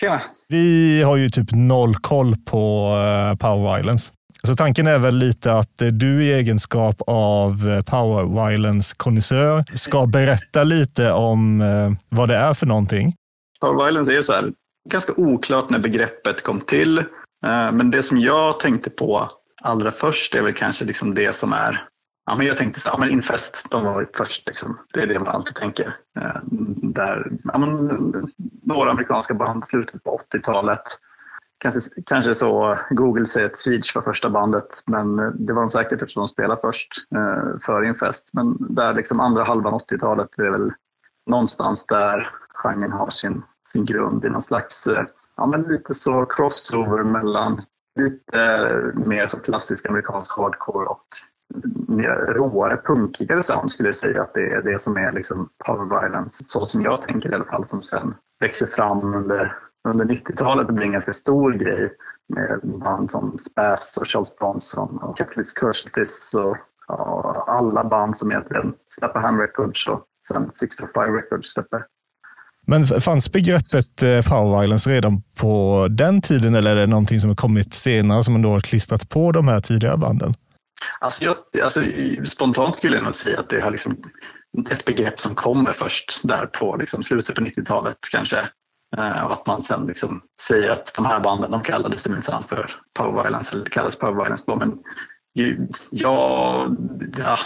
Tjena. Vi har ju typ noll koll på eh, power violence. Så tanken är väl lite att eh, du i egenskap av eh, power violence konnässör ska berätta lite om eh, vad det är för någonting. Power violence är så här, ganska oklart när begreppet kom till. Men det som jag tänkte på allra först är väl kanske liksom det som är Ja, men jag tänkte så, ja, men Infest, de var först. Liksom. Det är det man alltid tänker. Där, ja, men, några amerikanska band i slutet på 80-talet. Kanske, kanske så Google säger att Siege var första bandet, men eh, det var de säkert eftersom de spelade först eh, före Infest. Men där liksom andra halvan 80-talet det är väl någonstans där genren har sin, sin grund i någon slags, eh, ja men lite så crossover mellan lite eh, mer så klassisk amerikansk hardcore och mer råare, punkigare sound skulle jag säga att det är det som är liksom power violence. Så som jag tänker i alla fall, som sen växer fram under, under 90-talet och blir en ganska stor grej med band som Spaz och Charles Bronson och Capitalist Curses och ja, alla band som egentligen släpper Ham Records och sen 605 Records släpper. Men fanns begreppet eh, power violence redan på den tiden eller är det någonting som har kommit senare som man då har klistrat på de här tidigare banden? Alltså, jag, alltså, spontant skulle jag nog säga att det har liksom ett begrepp som kommer först där på liksom, slutet på 90-talet kanske. Eh, och att man sen liksom säger att de här banden de kallades det minsann för power violence eller det kallades power violence då. Men ju, ja, ja,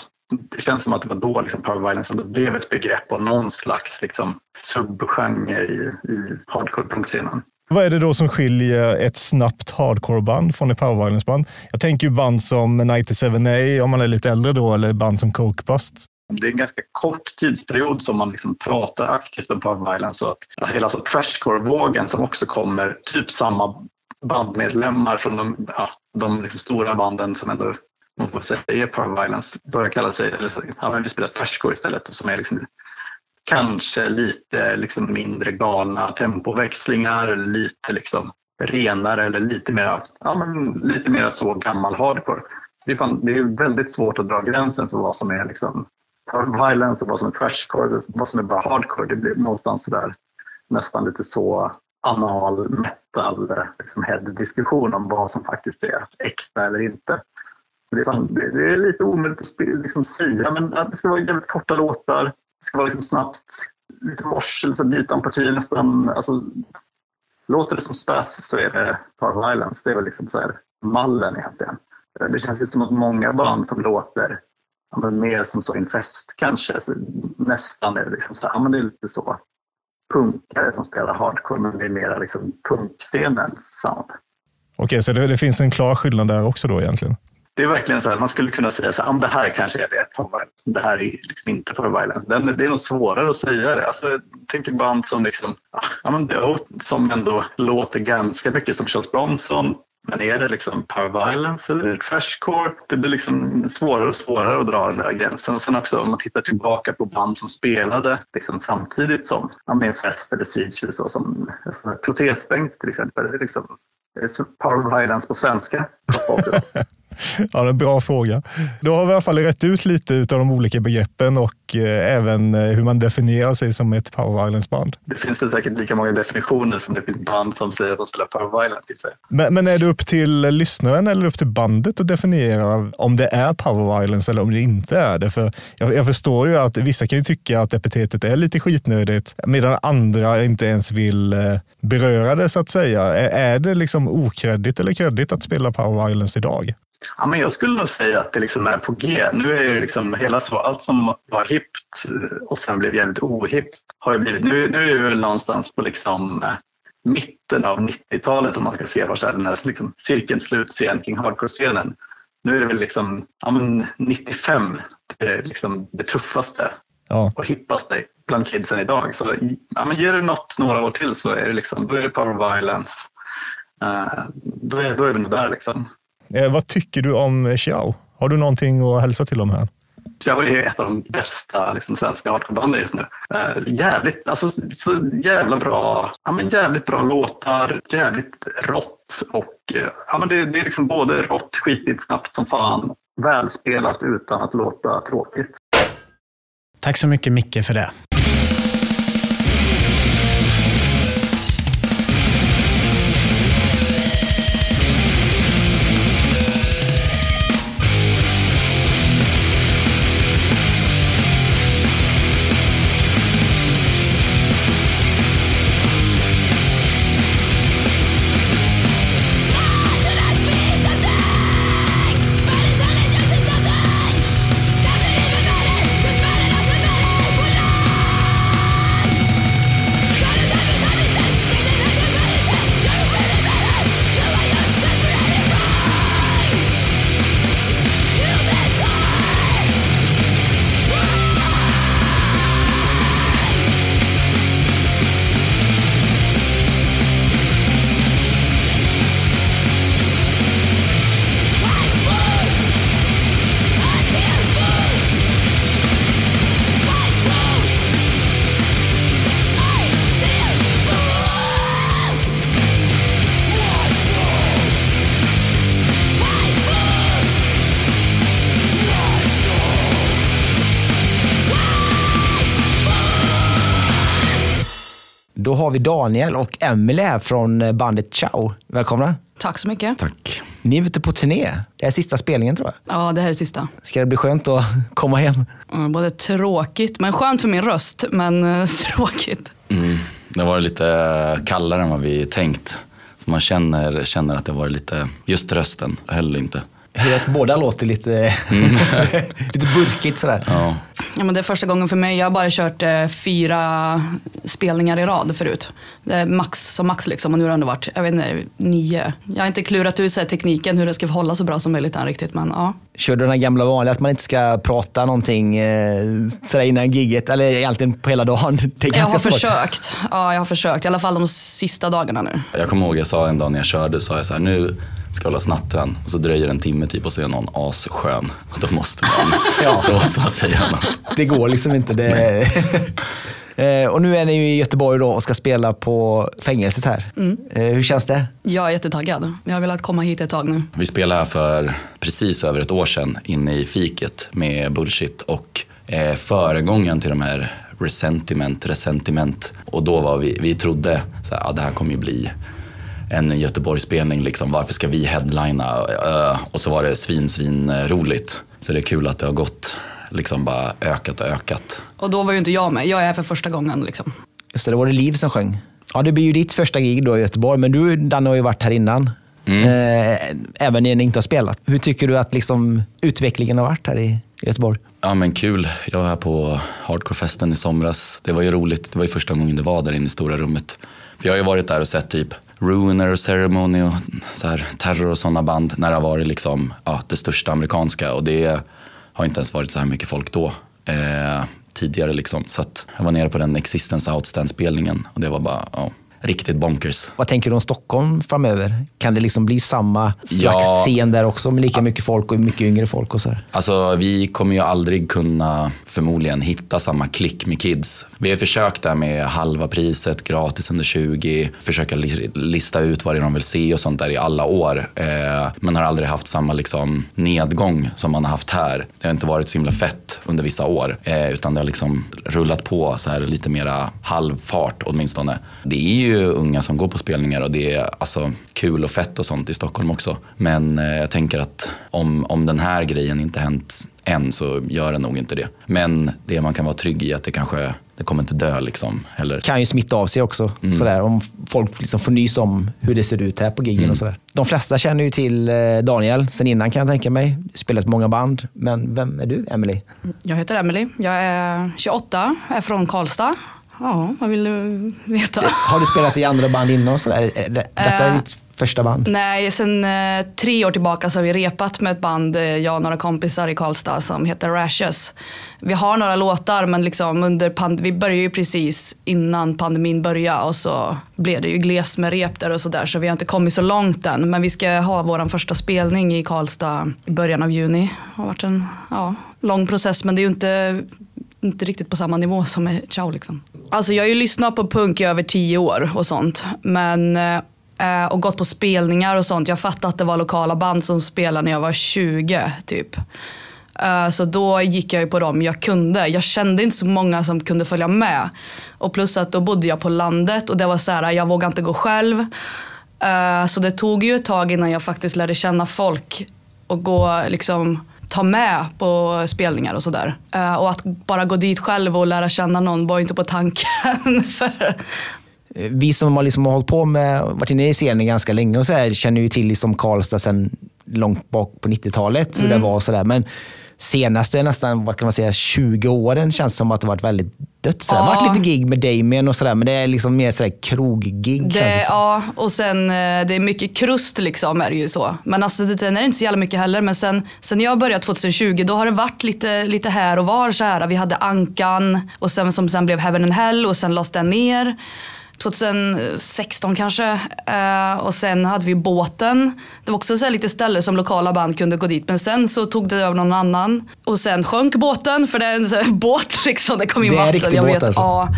det känns som att det var då liksom power violence som det blev ett begrepp och någon slags liksom, subgenre i, i hardcore-punkscenen. Vad är det då som skiljer ett snabbt hardcore-band från ett power violence-band? Jag tänker ju band som 97A om man är lite äldre då, eller band som Cokebust det är en ganska kort tidsperiod som man liksom pratar aktivt om power violence. Och att hela så trashcore-vågen som också kommer, typ samma bandmedlemmar från de, ja, de liksom stora banden som ändå man får säga är power violence, börjar kalla sig, eller så, ja, vi spelar trashcore istället som är liksom kanske lite liksom mindre galna tempoväxlingar, lite liksom renare eller lite mer, ja, men lite mer så gammal hardcore. Så det, är fan, det är väldigt svårt att dra gränsen för vad som är liksom power violence och vad som är trashcore, vad som är bara hardcore. Det blir någonstans där nästan lite så anal metal liksom head-diskussion om vad som faktiskt är äkta eller inte. Så det, är fan, det, det är lite omöjligt att liksom säga, men det ska vara jävligt korta låtar. Det ska vara liksom snabbt, lite mors, byta parti nästan. Alltså, låter det som Spaz så är det power violence. Det är väl liksom så här mallen egentligen. Det känns ju som att många band som låter ja, men mer som så Infest kanske, så nästan är det liksom så ja, men det är lite så punkare som spelar hardcore, men det är mera liksom punkscenens sound. Okej, så det, det, finns en klar skillnad där också då egentligen? Det är verkligen så här, man skulle kunna säga så här, det här kanske är det, det här är liksom inte power violence. Det är nog svårare att säga det. Alltså, tänk band som liksom, ja men som ändå låter ganska mycket som Charles Bronson, men är det liksom power violence eller är det trashcore? Det blir liksom svårare och svårare att dra den där gränsen. Och sen också om man tittar tillbaka på band som spelade liksom samtidigt som Fest eller Siege eller så, som alltså, Protesbänk till exempel. Det är liksom, det är power violence på svenska. *laughs* Ja, det är en bra fråga. Då har vi i alla fall rätt ut lite av de olika begreppen och eh, även eh, hur man definierar sig som ett power violence-band. Det finns väl säkert lika många definitioner som det finns band som säger att de spelar power violence. Men, men är det upp till lyssnaren eller upp till bandet att definiera om det är power violence eller om det inte är det? För jag, jag förstår ju att vissa kan ju tycka att epitetet är lite skitnödigt medan andra inte ens vill eh, beröra det så att säga. Är, är det liksom okreddigt eller kreddigt att spela power violence idag? Ja, men jag skulle nog säga att det liksom är på G. Nu är det liksom hela så, allt som var hippt och sen blev jävligt ohippt har ju blivit, nu, nu är vi väl någonstans på liksom eh, mitten av 90-talet om man ska se var den här liksom cirkeln sluts igen kring hardcore-scenen. Nu är det väl liksom, ja men 95, det är liksom det tuffaste ja. och hippaste bland kidsen idag. Så ja, men ger det något några år till så är det liksom, då är det power violence. Uh, då, är, då är vi nog där liksom. Eh, vad tycker du om Xiao? Har du någonting att hälsa till dem här? Xiao är ett av de bästa liksom, svenska hardcorebanden just nu. Eh, jävligt, alltså, så jävla bra, ja, men jävligt bra låtar, jävligt rått och eh, ja, men det, det är liksom både rått, skitigt, snabbt som fan, välspelat utan att låta tråkigt. Tack så mycket Micke för det. Har vi Daniel och Emily här från bandet Ciao. Välkomna! Tack så mycket. Tack. Ni är ute på turné. Det är sista spelningen tror jag. Ja, det här är sista. Ska det bli skönt att *laughs* komma hem? både tråkigt, men skönt för min röst, men eh, *laughs* tråkigt. Mm. Det var lite kallare än vad vi tänkt. Så man känner, känner att det var lite, just rösten höll inte. Hur att båda låter lite, mm. *laughs* lite burkigt sådär. Ja. Ja, men det är första gången för mig. Jag har bara kört eh, fyra spelningar i rad förut. Det är max som max liksom och nu har det ändå varit, jag vet inte, nio. Jag har inte klurat ut sig tekniken hur det ska hålla så bra som möjligt än riktigt, men ja. Kör du den här gamla vanliga att man inte ska prata någonting eh, sådär innan gigget eller egentligen på hela dagen? *laughs* Det är jag har svårt. försökt. Ja, jag har försökt. I alla fall de sista dagarna nu. Jag kommer ihåg jag sa en dag när jag körde, så jag så här, nu ska hålla snattran och så dröjer en timme typ och så är någon asskön. Och *laughs* då måste man, *laughs* ja. då måste man säga något. Det går liksom inte. Det... *laughs* Eh, och nu är ni i Göteborg då och ska spela på fängelset här. Mm. Eh, hur känns det? Jag är jättetaggad. Jag har velat komma hit ett tag nu. Vi spelade för precis över ett år sedan inne i fiket med Bullshit och eh, föregången till de här Resentiment, Resentiment. Och då var vi, vi trodde att ah, det här kommer ju bli en Göteborgsspelning. Liksom, varför ska vi headlina? Och så var det svin, svin roligt. Så det är kul att det har gått, liksom bara ökat och ökat. Och då var ju inte jag med. Jag är här för första gången. Liksom. Just det, då var det Liv som sjöng. Ja, det blir ju ditt första gig då i Göteborg, men du Danne har ju varit här innan. Mm. Eh, även när ni inte har spelat. Hur tycker du att liksom, utvecklingen har varit här i Göteborg? Ja men kul. Jag var här på Hardcore-festen i somras. Det var ju roligt. Det var ju första gången det var där inne i stora rummet. För jag har ju varit där och sett typ Ruiner och Ceremony och så här, Terror och sådana band när det har varit liksom, ja, det största amerikanska. Och det har inte ens varit så här mycket folk då. Eh, tidigare liksom. Så att jag var nere på den Existence Outstand-spelningen och det var bara, ja, riktigt bonkers. Vad tänker du om Stockholm framöver? Kan det liksom bli samma slags Ja. scen där också med lika mycket folk och mycket yngre folk? och så här? Alltså vi kommer ju aldrig kunna förmodligen hitta samma klick med kids. Vi har försökt där med halva priset, gratis under 20, försöka li- lista ut vad det är de vill se och sånt där i alla år. Eh, men har aldrig haft samma liksom, nedgång som man har haft här. Det har inte varit så himla fett under vissa år. Eh, utan det har liksom rullat på så här lite mera halvfart åtminstone. Det är ju unga som går på spelningar och det är alltså, kul och fett och sånt i Stockholm också. Men eh, jag tänker att om, om den här grejen inte hänt än så gör den nog inte det. Men det man kan vara trygg i är att det kanske det kommer inte dö liksom heller. kan ju smitta av sig också. Mm. Sådär, om folk liksom får nys om hur det ser ut här på giggen Mm. och sådär. De flesta känner ju till eh, Daniel sen innan kan jag tänka mig. Spelat många band. Men vem är du, Emily? Jag heter Emily. Jag är 28, är från Karlstad. Ja, vad vill du veta? Har du spelat i andra band innan? Sådär? Är det- Detta är Eh, ditt första band? Nej, sen eh, tre år tillbaka så har vi repat med ett band, eh, jag och några kompisar i Karlstad som heter Rashes. Vi har några låtar men liksom under pand- vi började ju precis innan pandemin började och så blev det ju glest med rep där och sådär så vi har inte kommit så långt än. Men vi ska ha vår första spelning i Karlstad i början av juni. Det har varit en ja, lång process men det är ju inte inte riktigt på samma nivå som med Chow. liksom. Alltså jag har ju lyssnat på punk i över tio år och sånt. Men, eh, och gått på spelningar och sånt. Jag fattade att det var lokala band som spelade när jag var 20 typ. Eh, så då gick jag ju på dem jag kunde. Jag kände inte så många som kunde följa med. Och plus att då bodde jag på landet och det var så här, jag vågade inte gå själv. Eh, så det tog ju ett tag innan jag faktiskt lärde känna folk och gå liksom ta med på spelningar och sådär. Eh, Och att bara gå dit själv och lära känna någon var inte på tanken. *laughs* För, Eh, Vi som har liksom hållit på med, varit inne i scenen ganska länge och så här, känner ju till liksom Karlstad sedan långt bak på 90-talet. Hur det var och sådär. Men senaste nästan vad kan man säga, 20 åren känns som att det varit väldigt dött. Så Det har varit lite gig med Damien och sådär men det är liksom mer sådär kroggig känns det det, som. ja, och sen eh, det är mycket krust liksom är det ju så. Men alltså det, sen är det inte så jävla mycket heller. Men sen, sen jag började 2020 då har det varit lite, lite här och var så här. Vi hade Ankan och sen som sen blev Heaven and Hell och sen lades den ner. 2016 kanske. Eh, och sen hade vi båten. Det var också så lite ställen som lokala band kunde gå dit. Men sen så tog det över någon annan. Och sen sjönk båten för det är en *laughs* båt liksom. Det kom in Det är vatten. jag båt vet, alltså. Ja,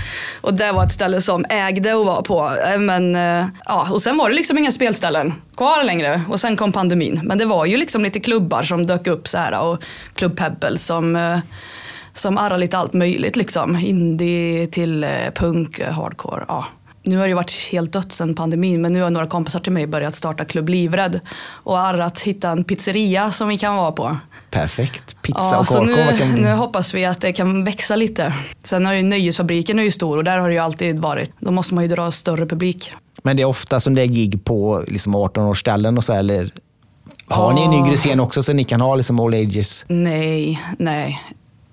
och det var ett ställe som ägde att vara på. Eh, Men, eh, ja, och sen var det liksom inga spelställen kvar längre. Och sen kom pandemin. Men det var ju liksom lite klubbar som dök upp så här. Och Club Pebble som, eh, som arrar lite allt möjligt. Liksom. Indie till eh, punk, eh, hardcore. Ja. Nu har det ju varit helt dött sen pandemin men nu har några kompisar till mig börjat starta Klubb Livrädd och arrat hitta en pizzeria som vi kan vara på. Perfekt. Pizza Ja, och så korko. nu, kan nu hoppas vi att det kan växa lite. Sen har ju Nöjesfabriken är ju stor och där har det ju alltid varit. Då måste man ju dra större publik. Men det är ofta som det är gig på liksom 18-årsställen och så eller har ni en yngre scen också så ni kan ha liksom all ages? Nej, nej.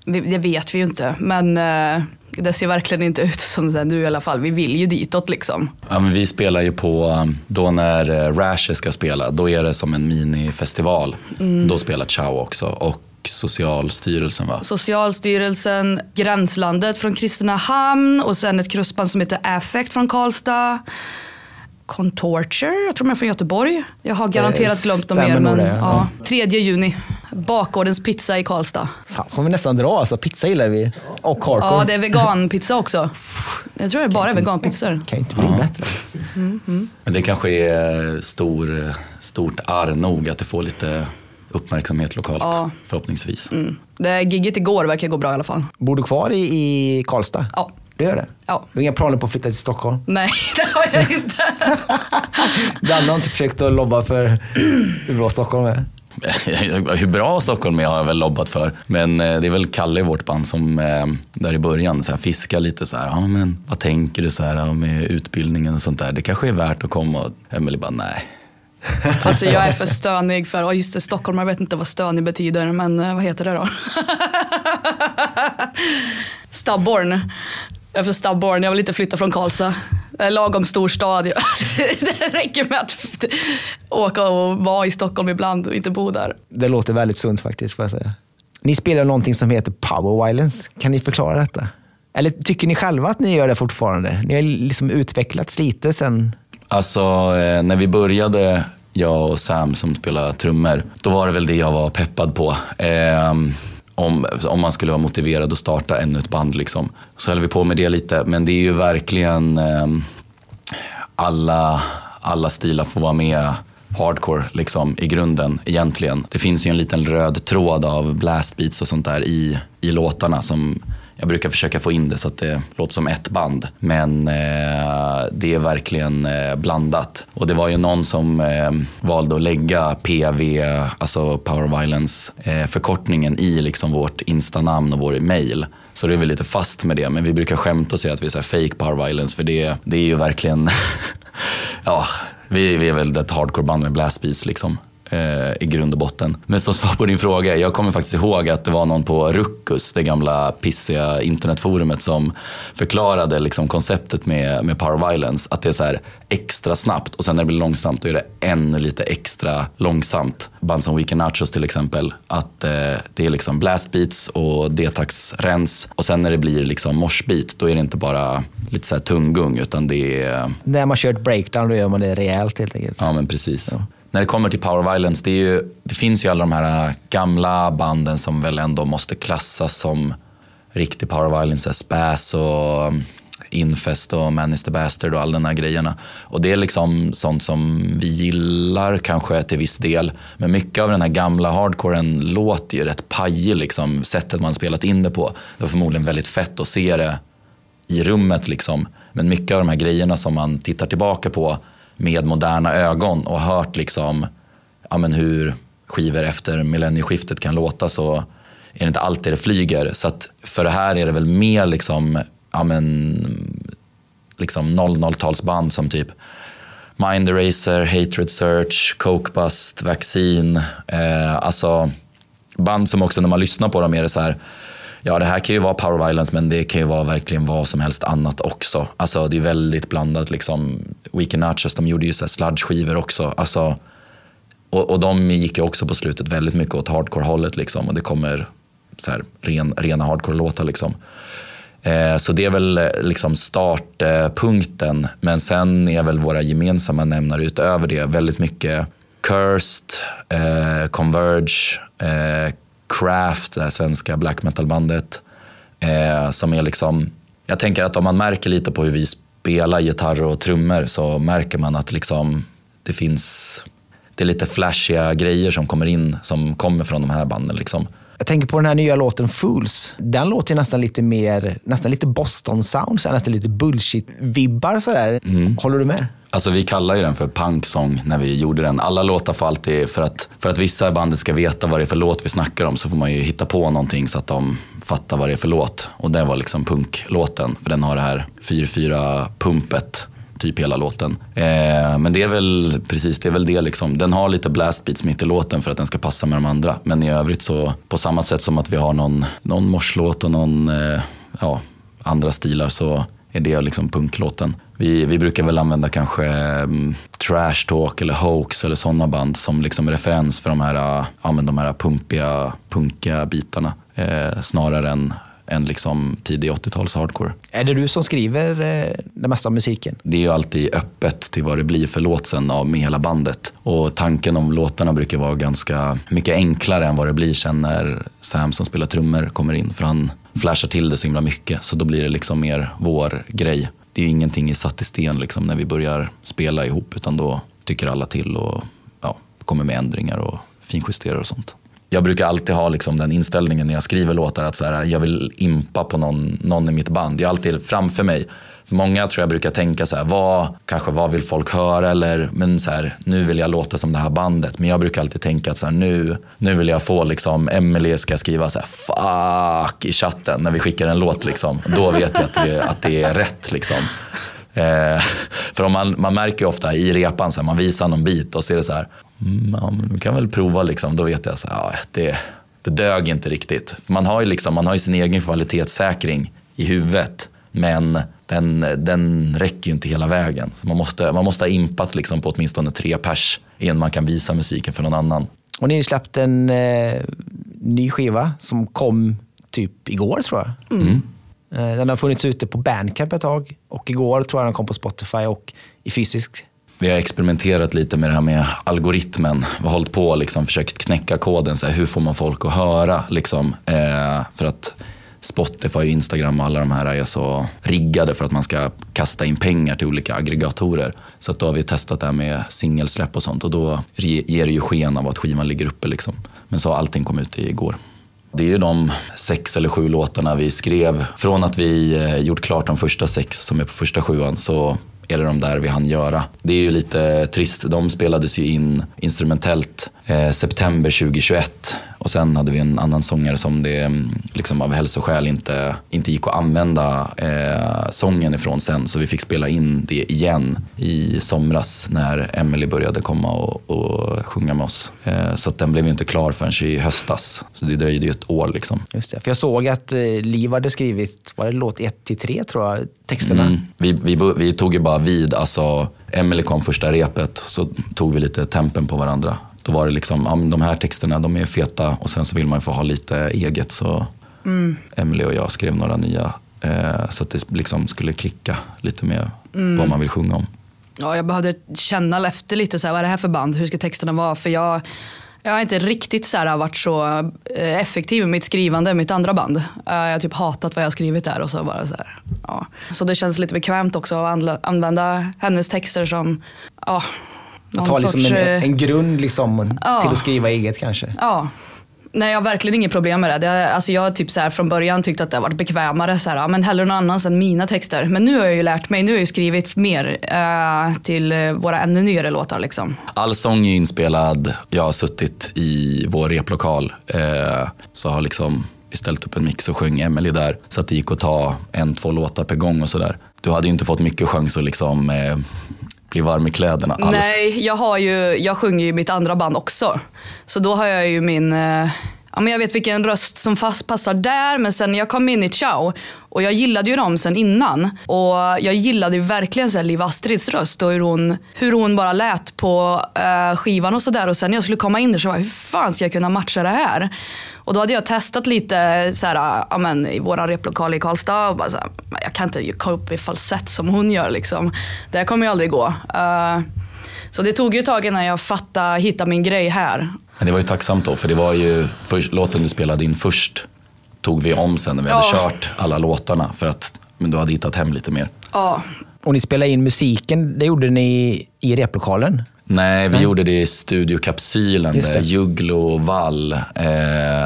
Det vet vi ju inte. Men eh, det ser verkligen inte ut som det nu i alla fall. Vi vill ju ditåt liksom. Ja, men vi spelar ju på, um, då när eh, Rashes ska spela, då är det som en minifestival. Då spelar Ciao också och Socialstyrelsen va? Socialstyrelsen, Gränslandet från Kristinehamn och sen ett krustband som heter Affect från Karlstad. Contorture, jag tror de är från Göteborg. Jag har garanterat Det glömt dem mer. Men, det, ja. 3 juni, Bakgårdens pizza i Karlstad. Fan, får vi nästan dra alltså. Pizza gillar vi. Och hardcore. Ja, det är veganpizza också. Jag tror det är bara veganpizzor. kan inte bli bättre. Men det kanske är stor, eh, stort arr nog att det får lite uppmärksamhet lokalt Ja. förhoppningsvis. Det gigget igår verkar gå bra i alla fall. Bor du kvar i, i Karlstad? Ja. Du gör det? Ja. Du har inga planer på att flytta till Stockholm? Nej, *laughs* det har jag inte. *laughs* Danne har inte försökt att lobba för hur bra Stockholm är? *laughs* Hur bra Stockholm är har jag väl lobbat för. Men eh, det är väl Kalle i vårt band som eh, där i början så här, fiskar lite så här. Ja, men vad tänker du så här med utbildningen och sånt där? Det kanske är värt att komma och Emelie bara nej. Alltså jag är för stönig för, oh just det, Stockholm, jag vet inte vad stönig betyder, men eh, vad heter det då? Stubborn. Jag är för stubborn, jag vill inte flytta från Karlstad. Det är lagom stor stad. *laughs* Det räcker med att åka och vara i Stockholm ibland och inte bo där. Det låter väldigt sunt faktiskt, får jag säga. Ni spelar någonting som heter power violence. Kan ni förklara detta? Eller tycker ni själva att ni gör det fortfarande? Ni har liksom utvecklats lite sen... Alltså, eh, när vi började, jag och Sam som spelar trummor, då var det väl det jag var peppad på. Eh, om, om man skulle vara motiverad att starta ännu ett band. Liksom. Så höll vi på med det lite, men det är ju verkligen eh, alla, alla stilar får vara med hardcore liksom, i grunden egentligen. Det finns ju en liten röd tråd av blastbeats och sånt där i, i låtarna som jag brukar försöka få in det så att det låter som ett band. Men eh, det är verkligen eh, blandat. Och det var ju någon som eh, valde att lägga PV, alltså Power Violence, eh, förkortningen i liksom vårt Insta-namn och vår mail. Så det är vi lite fast med det. Men vi brukar skämta och säga att vi är fake Power Violence för det, det är ju verkligen *laughs* ja, vi, vi är väl ett hardcore-band med blastbeats liksom eh, i grund och botten. Men som svar på din fråga, jag kommer faktiskt ihåg att det var någon på Ruckus, det gamla pissiga internetforumet som förklarade liksom konceptet med, med Power Violence. Att det är så extra snabbt och sen när det blir långsamt då är det ännu lite extra långsamt. Band som Weekend Nachos till exempel. Att eh, det är liksom blastbeats och detax-rens och sen när det blir liksom moshbeat då är det inte bara lite så här tunggung utan det är... När man kör ett breakdown då gör man det rejält helt enkelt. Ja men precis. Ja när det kommer till Power Violence, det, ju, det, finns ju alla de här äh, gamla banden som väl ändå måste klassas som riktig Power Violence, äh, Spaz och ähm, Infest och Man is the Bastard och alla de här grejerna. Och det är liksom sånt som vi gillar kanske till viss del. Men mycket av den här gamla hardcoren låter ju rätt pajig liksom. Sättet man spelat in det på. Det var förmodligen väldigt fett att se det i rummet liksom. Men mycket av de här grejerna som man tittar tillbaka på med moderna ögon och hört liksom, ja, men hur skivor efter millennieskiftet kan låta så är det inte alltid det flyger. Så att för det här är det väl mer liksom, ja, men, liksom 00-talsband som typ Mind Eraser, Hatred Search, Cokebust, Vaccine. Eh, alltså band som också när man lyssnar på dem är det så här Ja, det här kan ju vara power violence men det kan ju vara verkligen vad som helst annat också. Alltså det är väldigt blandat liksom. Weekend Nachos, de gjorde ju sludge-skivor också. Alltså, och, och de gick ju också på slutet väldigt mycket åt hardcore-hållet liksom. Och det kommer så här, ren, rena hardcore-låtar liksom. Eh, så det är väl eh, liksom startpunkten. Men sen är väl våra gemensamma nämnare utöver det väldigt mycket Cursed, eh, Converge, eh, Craft, det här svenska black metal-bandet. Eh, som är liksom, jag tänker att om man märker lite på hur vi spelar gitarr och trummor så märker man att liksom, det finns det är lite flashiga grejer som kommer in som kommer från de här banden. Liksom. Jag tänker på den här nya låten Fools. Den låter nästan lite mer, nästan lite Boston-sound, nästan lite bullshit-vibbar sådär. Mm. Håller du med? Alltså vi kallar ju den för punksång när vi gjorde den. Alla låtar får alltid, för att, för att vissa i bandet ska veta vad det är för låt vi snackar om så får man ju hitta på någonting så att de fattar vad det är för låt. Och det var liksom punklåten, för den har det här 4-4 pumpet typ hela låten. Eh, men det är väl precis, det är väl det liksom. Den har lite blastbeats mitt i låten för att den ska passa med de andra. Men i övrigt så, på samma sätt som att vi har någon, någon morslåt och någon, eh, ja, andra stilar så är det liksom punklåten. Vi, vi brukar väl använda kanske um, Trash Talk eller Hoax eller sådana band som liksom referens för de här, ja, men de här pumpiga, punkiga bitarna. Eh, snarare än än liksom tidig 80-tals hardcore. Är det du som skriver eh, det mesta av musiken? Det är ju alltid öppet till vad det blir för låt sen med hela bandet. Och tanken om låtarna brukar vara ganska mycket enklare än vad det blir sen när Sam som spelar trummor kommer in. För han flashar till det så himla mycket. Så då blir det liksom mer vår grej. Det är ju ingenting satt i sten liksom när vi börjar spela ihop utan då tycker alla till och ja, kommer med ändringar och finjusterar och sånt jag brukar alltid ha liksom den inställningen när jag skriver låtar att så här, jag vill impa på någon, någon i mitt band. Jag har alltid framför mig. För många tror jag brukar tänka så här, vad, kanske vad vill folk höra eller men så här, nu vill jag låta som det här bandet. Men jag brukar alltid tänka att så här, nu, nu vill jag få liksom, Emelie ska skriva så här, fuck i chatten när vi skickar en låt liksom. Då vet jag att det, att det är rätt liksom. Eh, *laughs* för om man, man märker ofta i repan, så här, man visar någon bit och ser det så här, mm, ja, men du kan väl prova liksom. Då vet jag så här, ja, det, det dög inte riktigt. För man har ju liksom, man har ju sin egen kvalitetssäkring i huvudet. Men den, den räcker ju inte hela vägen. Så man måste, man måste ha impat liksom på åtminstone tre pers innan man kan visa musiken för någon annan. Och ni har ju släppt en eh, ny skiva som kom typ igår tror jag. Mm. Eh, den har funnits ute på Bandcamp ett tag och igår tror jag den kom på Spotify och i fysisk. Vi har experimenterat lite med det här med algoritmen. Vi har hållit på och liksom försökt knäcka koden. Så här, hur får man folk att höra? Liksom, eh, för att Spotify, Instagram och alla de här är så riggade för att man ska kasta in pengar till olika aggregatorer. Så att då har vi testat det här med singelsläpp och sånt och då ger det ju sken av att skivan ligger uppe. Liksom. Men så har allting kommit ut igår. Det är ju de sex eller sju låtarna vi skrev. Från att vi eh, gjort klart de första sex som är på första sjuan så det de där vi hann göra. Det är ju lite trist. De spelades ju in instrumentellt eh, september 2021 och sen hade vi en annan sångare som det mm, liksom av hälsoskäl inte, inte gick att använda eh, sången ifrån sen så vi fick spela in det igen i somras när Emily började komma och, och sjunga med oss. Eh, så den blev ju inte klar förrän i höstas. Så det dröjde ju ett år liksom. Just det, för jag såg att eh, Liv hade skrivit, var det låt 1 till 3 tror jag, texterna? Mm. Vi, vi, vi tog ju bara vid, alltså Emily kom första repet så tog vi lite tempen på varandra. Då var det liksom, ja, de här texterna de är feta och sen så vill man få ha lite eget. Så mm. Emily och jag skrev några nya eh, så att det liksom skulle klicka lite med mm. vad man vill sjunga om. Ja, jag behövde känna efter lite, så här, vad är det här för band? Hur ska texterna vara? För jag, jag har inte riktigt så här, varit så eh, effektiv i mitt skrivande i mitt andra band. Eh, jag har typ hatat vad jag har skrivit där. Och så, bara så, här, ja. så det känns lite bekvämt också att använda hennes texter som ja, att ha liksom en, eh, en, grund liksom ja. till att skriva eget kanske. Ja. Nej, jag har verkligen inget problem med det. det alltså jag har typ så här, från början tyckt att det har varit bekvämare. Så här, men hellre någon annans än mina texter. Men nu har jag ju lärt mig. Nu har jag ju skrivit mer eh, till våra ännu nyare låtar. Liksom. All sång är inspelad. Jag har suttit i vår replokal. Eh, så har liksom vi ställt upp en mix och sjöng Emily där. Så att det gick att ta en, två låtar per gång och sådär. Du hade ju inte fått mycket chans att liksom eh, bli varm i kläderna alls. Nej, jag, har ju, jag sjunger ju i mitt andra band också. Så då har jag ju min, eh, ja, men jag vet vilken röst som fast passar där. Men sen jag kom in i Ciao och jag gillade ju dem sen innan. Och jag gillade ju verkligen så här Liv Astrids röst och hur hon, hur hon bara lät på uh, skivan och sådär. Och sen när jag skulle komma in där så var jag, hur fan ska jag kunna matcha det här? Och då hade jag testat lite så här, ja, men, i våra replokal i Karlstad. Och bara så här, jag kan inte komma upp i falsett som hon gör. Liksom. Det kommer ju aldrig gå. Uh, så det tog ju ett tag innan jag fattade, hittade min grej här. Men det var ju tacksamt då, för det var ju för, låten du spelade in först tog vi om sen när vi hade kört alla låtarna för att men du hade hittat hem lite mer. Ja. Och ni spelade in musiken, det gjorde ni i replokalen? Nej, vi mm. gjorde det i studiokapsylen där Jugglo och Wall eh,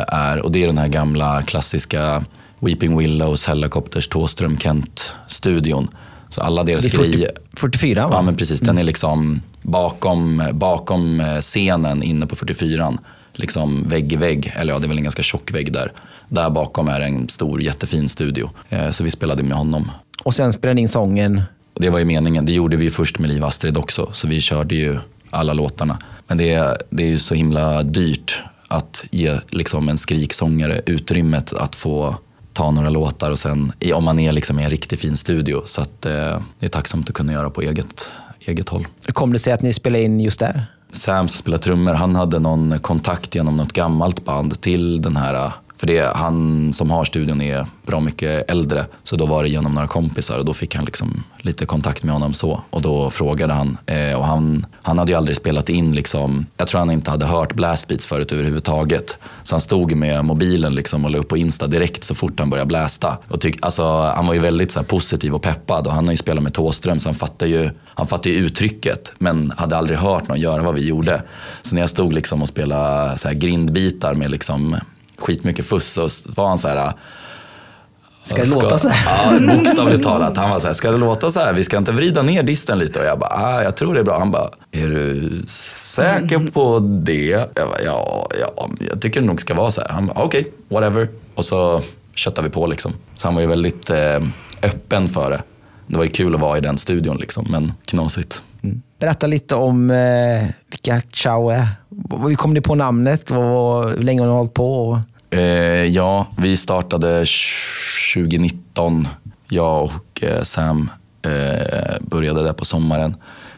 är. Och det är den här gamla klassiska Weeping Willows, Helicopters, Tåström, Kent-studion. Så alla deras det är 40, grejer... 44 va? Ja, men precis. Den är mm. liksom bakom, bakom eh, scenen inne på 44 liksom vägg i vägg, eller ja det är väl en ganska tjock vägg där. Där bakom är en stor jättefin studio. Eh, så vi spelade med honom. Och sen spelade ni in sången? Det var ju meningen. Det gjorde vi först med Liv Astrid också. Så vi körde ju alla låtarna. Men det är, det är ju så himla dyrt att ge liksom en skriksångare utrymmet att få ta några låtar och sen, om man är liksom i en riktigt fin studio. Så att, eh, det är tacksamt att kunna göra på eget, eget håll. Hur kom det sig att ni spelade in just där? Sam som spelar trummor, han hade någon kontakt genom något gammalt band till den här för det, han som har studion är bra mycket äldre. Så då var det genom några kompisar och då fick han liksom lite kontakt med honom så. Och då frågade han. Eh, och han, han hade ju aldrig spelat in, liksom, jag tror han inte hade hört blastbeats förut överhuvudtaget. Så han stod med mobilen liksom och la upp på Insta direkt så fort han började blästa. Och tyck, alltså, han var ju väldigt så positiv och peppad och han har ju spelat med Tåström så han fattar ju, han fattade ju uttrycket men hade aldrig hört någon göra vad vi gjorde. Så när jag stod liksom och spelade så här grindbitar med liksom skitmycket fuss och var han så här Ska det låta så här? *laughs* Ja, bokstavligt talat. Han var så här, ska det låta så här? Vi ska inte vrida ner disten lite? Och jag bara, ah, jag tror det är bra. Han bara, är du säker på det? Jag bara, ja, ja, jag tycker det nog ska vara så här. Han bara, okej, okay, whatever. Och så köttade vi på liksom. Så han var ju väldigt eh, öppen för det. det var ju kul att vara i den studion liksom, men knasigt. Mm. Berätta lite om eh, vilka Chow är. Hur kom ni på namnet? Och hur länge har ni hållit på? Eh, ja, vi startade 2019. Jag och eh, Sam eh, började där på sommaren.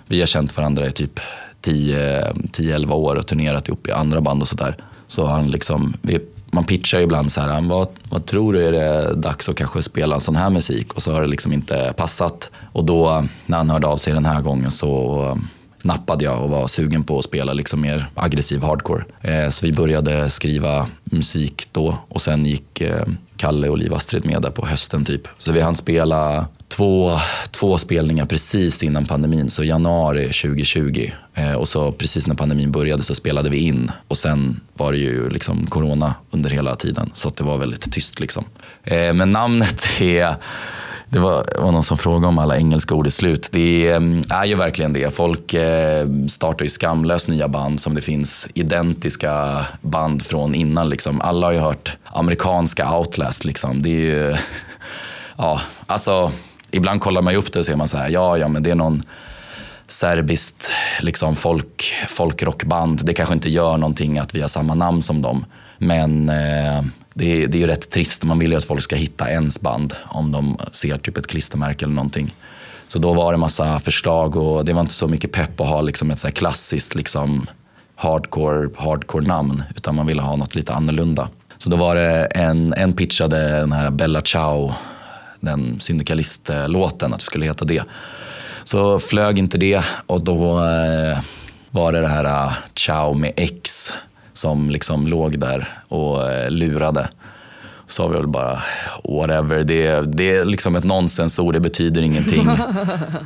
Vi har känt varandra i typ 10-11 år och turnerat ihop i andra band och sådär. Så han liksom, vi, man pitchar ibland så här, ah, vad, vad tror du är det dags att kanske spela sån här musik? Och så har det liksom inte passat. Och då när han hörde av sig den här gången så nappade jag och var sugen på att spela liksom mer aggressiv hardcore. Eh, så vi började skriva musik då och sen gick eh, Kalle och Liv Astrid med där på hösten typ. Så vi hann spela två, två spelningar precis innan pandemin, så januari 2020. Eh, och så precis när pandemin började så spelade vi in och sen var det ju liksom corona under hela tiden så det var väldigt tyst liksom. Eh, men namnet är det var, var någon som frågade om alla engelska ord i slut. Det är, mm, ju verkligen det. Folk eh, startar ju skamlöst nya band som det finns identiska band från innan. Liksom. Alla har ju hört amerikanska Outlast. Liksom. Det är ju, *laughs* ja, alltså, ibland kollar man ju upp det och ser man så här, ja, ja, men det är någon serbiskt liksom folk, folkrockband. Det kanske inte gör någonting att vi har samma namn som dem. Men eh, det, är, det är ju rätt trist. Man vill ju att folk ska hitta ens band om de ser typ ett klistermärke eller någonting. Så då var det massa förslag och det var inte så mycket pepp att ha liksom ett så klassiskt liksom hardcore, hardcore namn utan man ville ha något lite annorlunda. Så då var det en, en pitchade den här Bella Ciao, den syndikalistlåten, att det skulle heta det. Så flög inte det och då eh, var det det här eh, Ciao med X som liksom låg där och eh, lurade. Så sa vi väl bara whatever, det, det är liksom ett nonsensord, det betyder ingenting.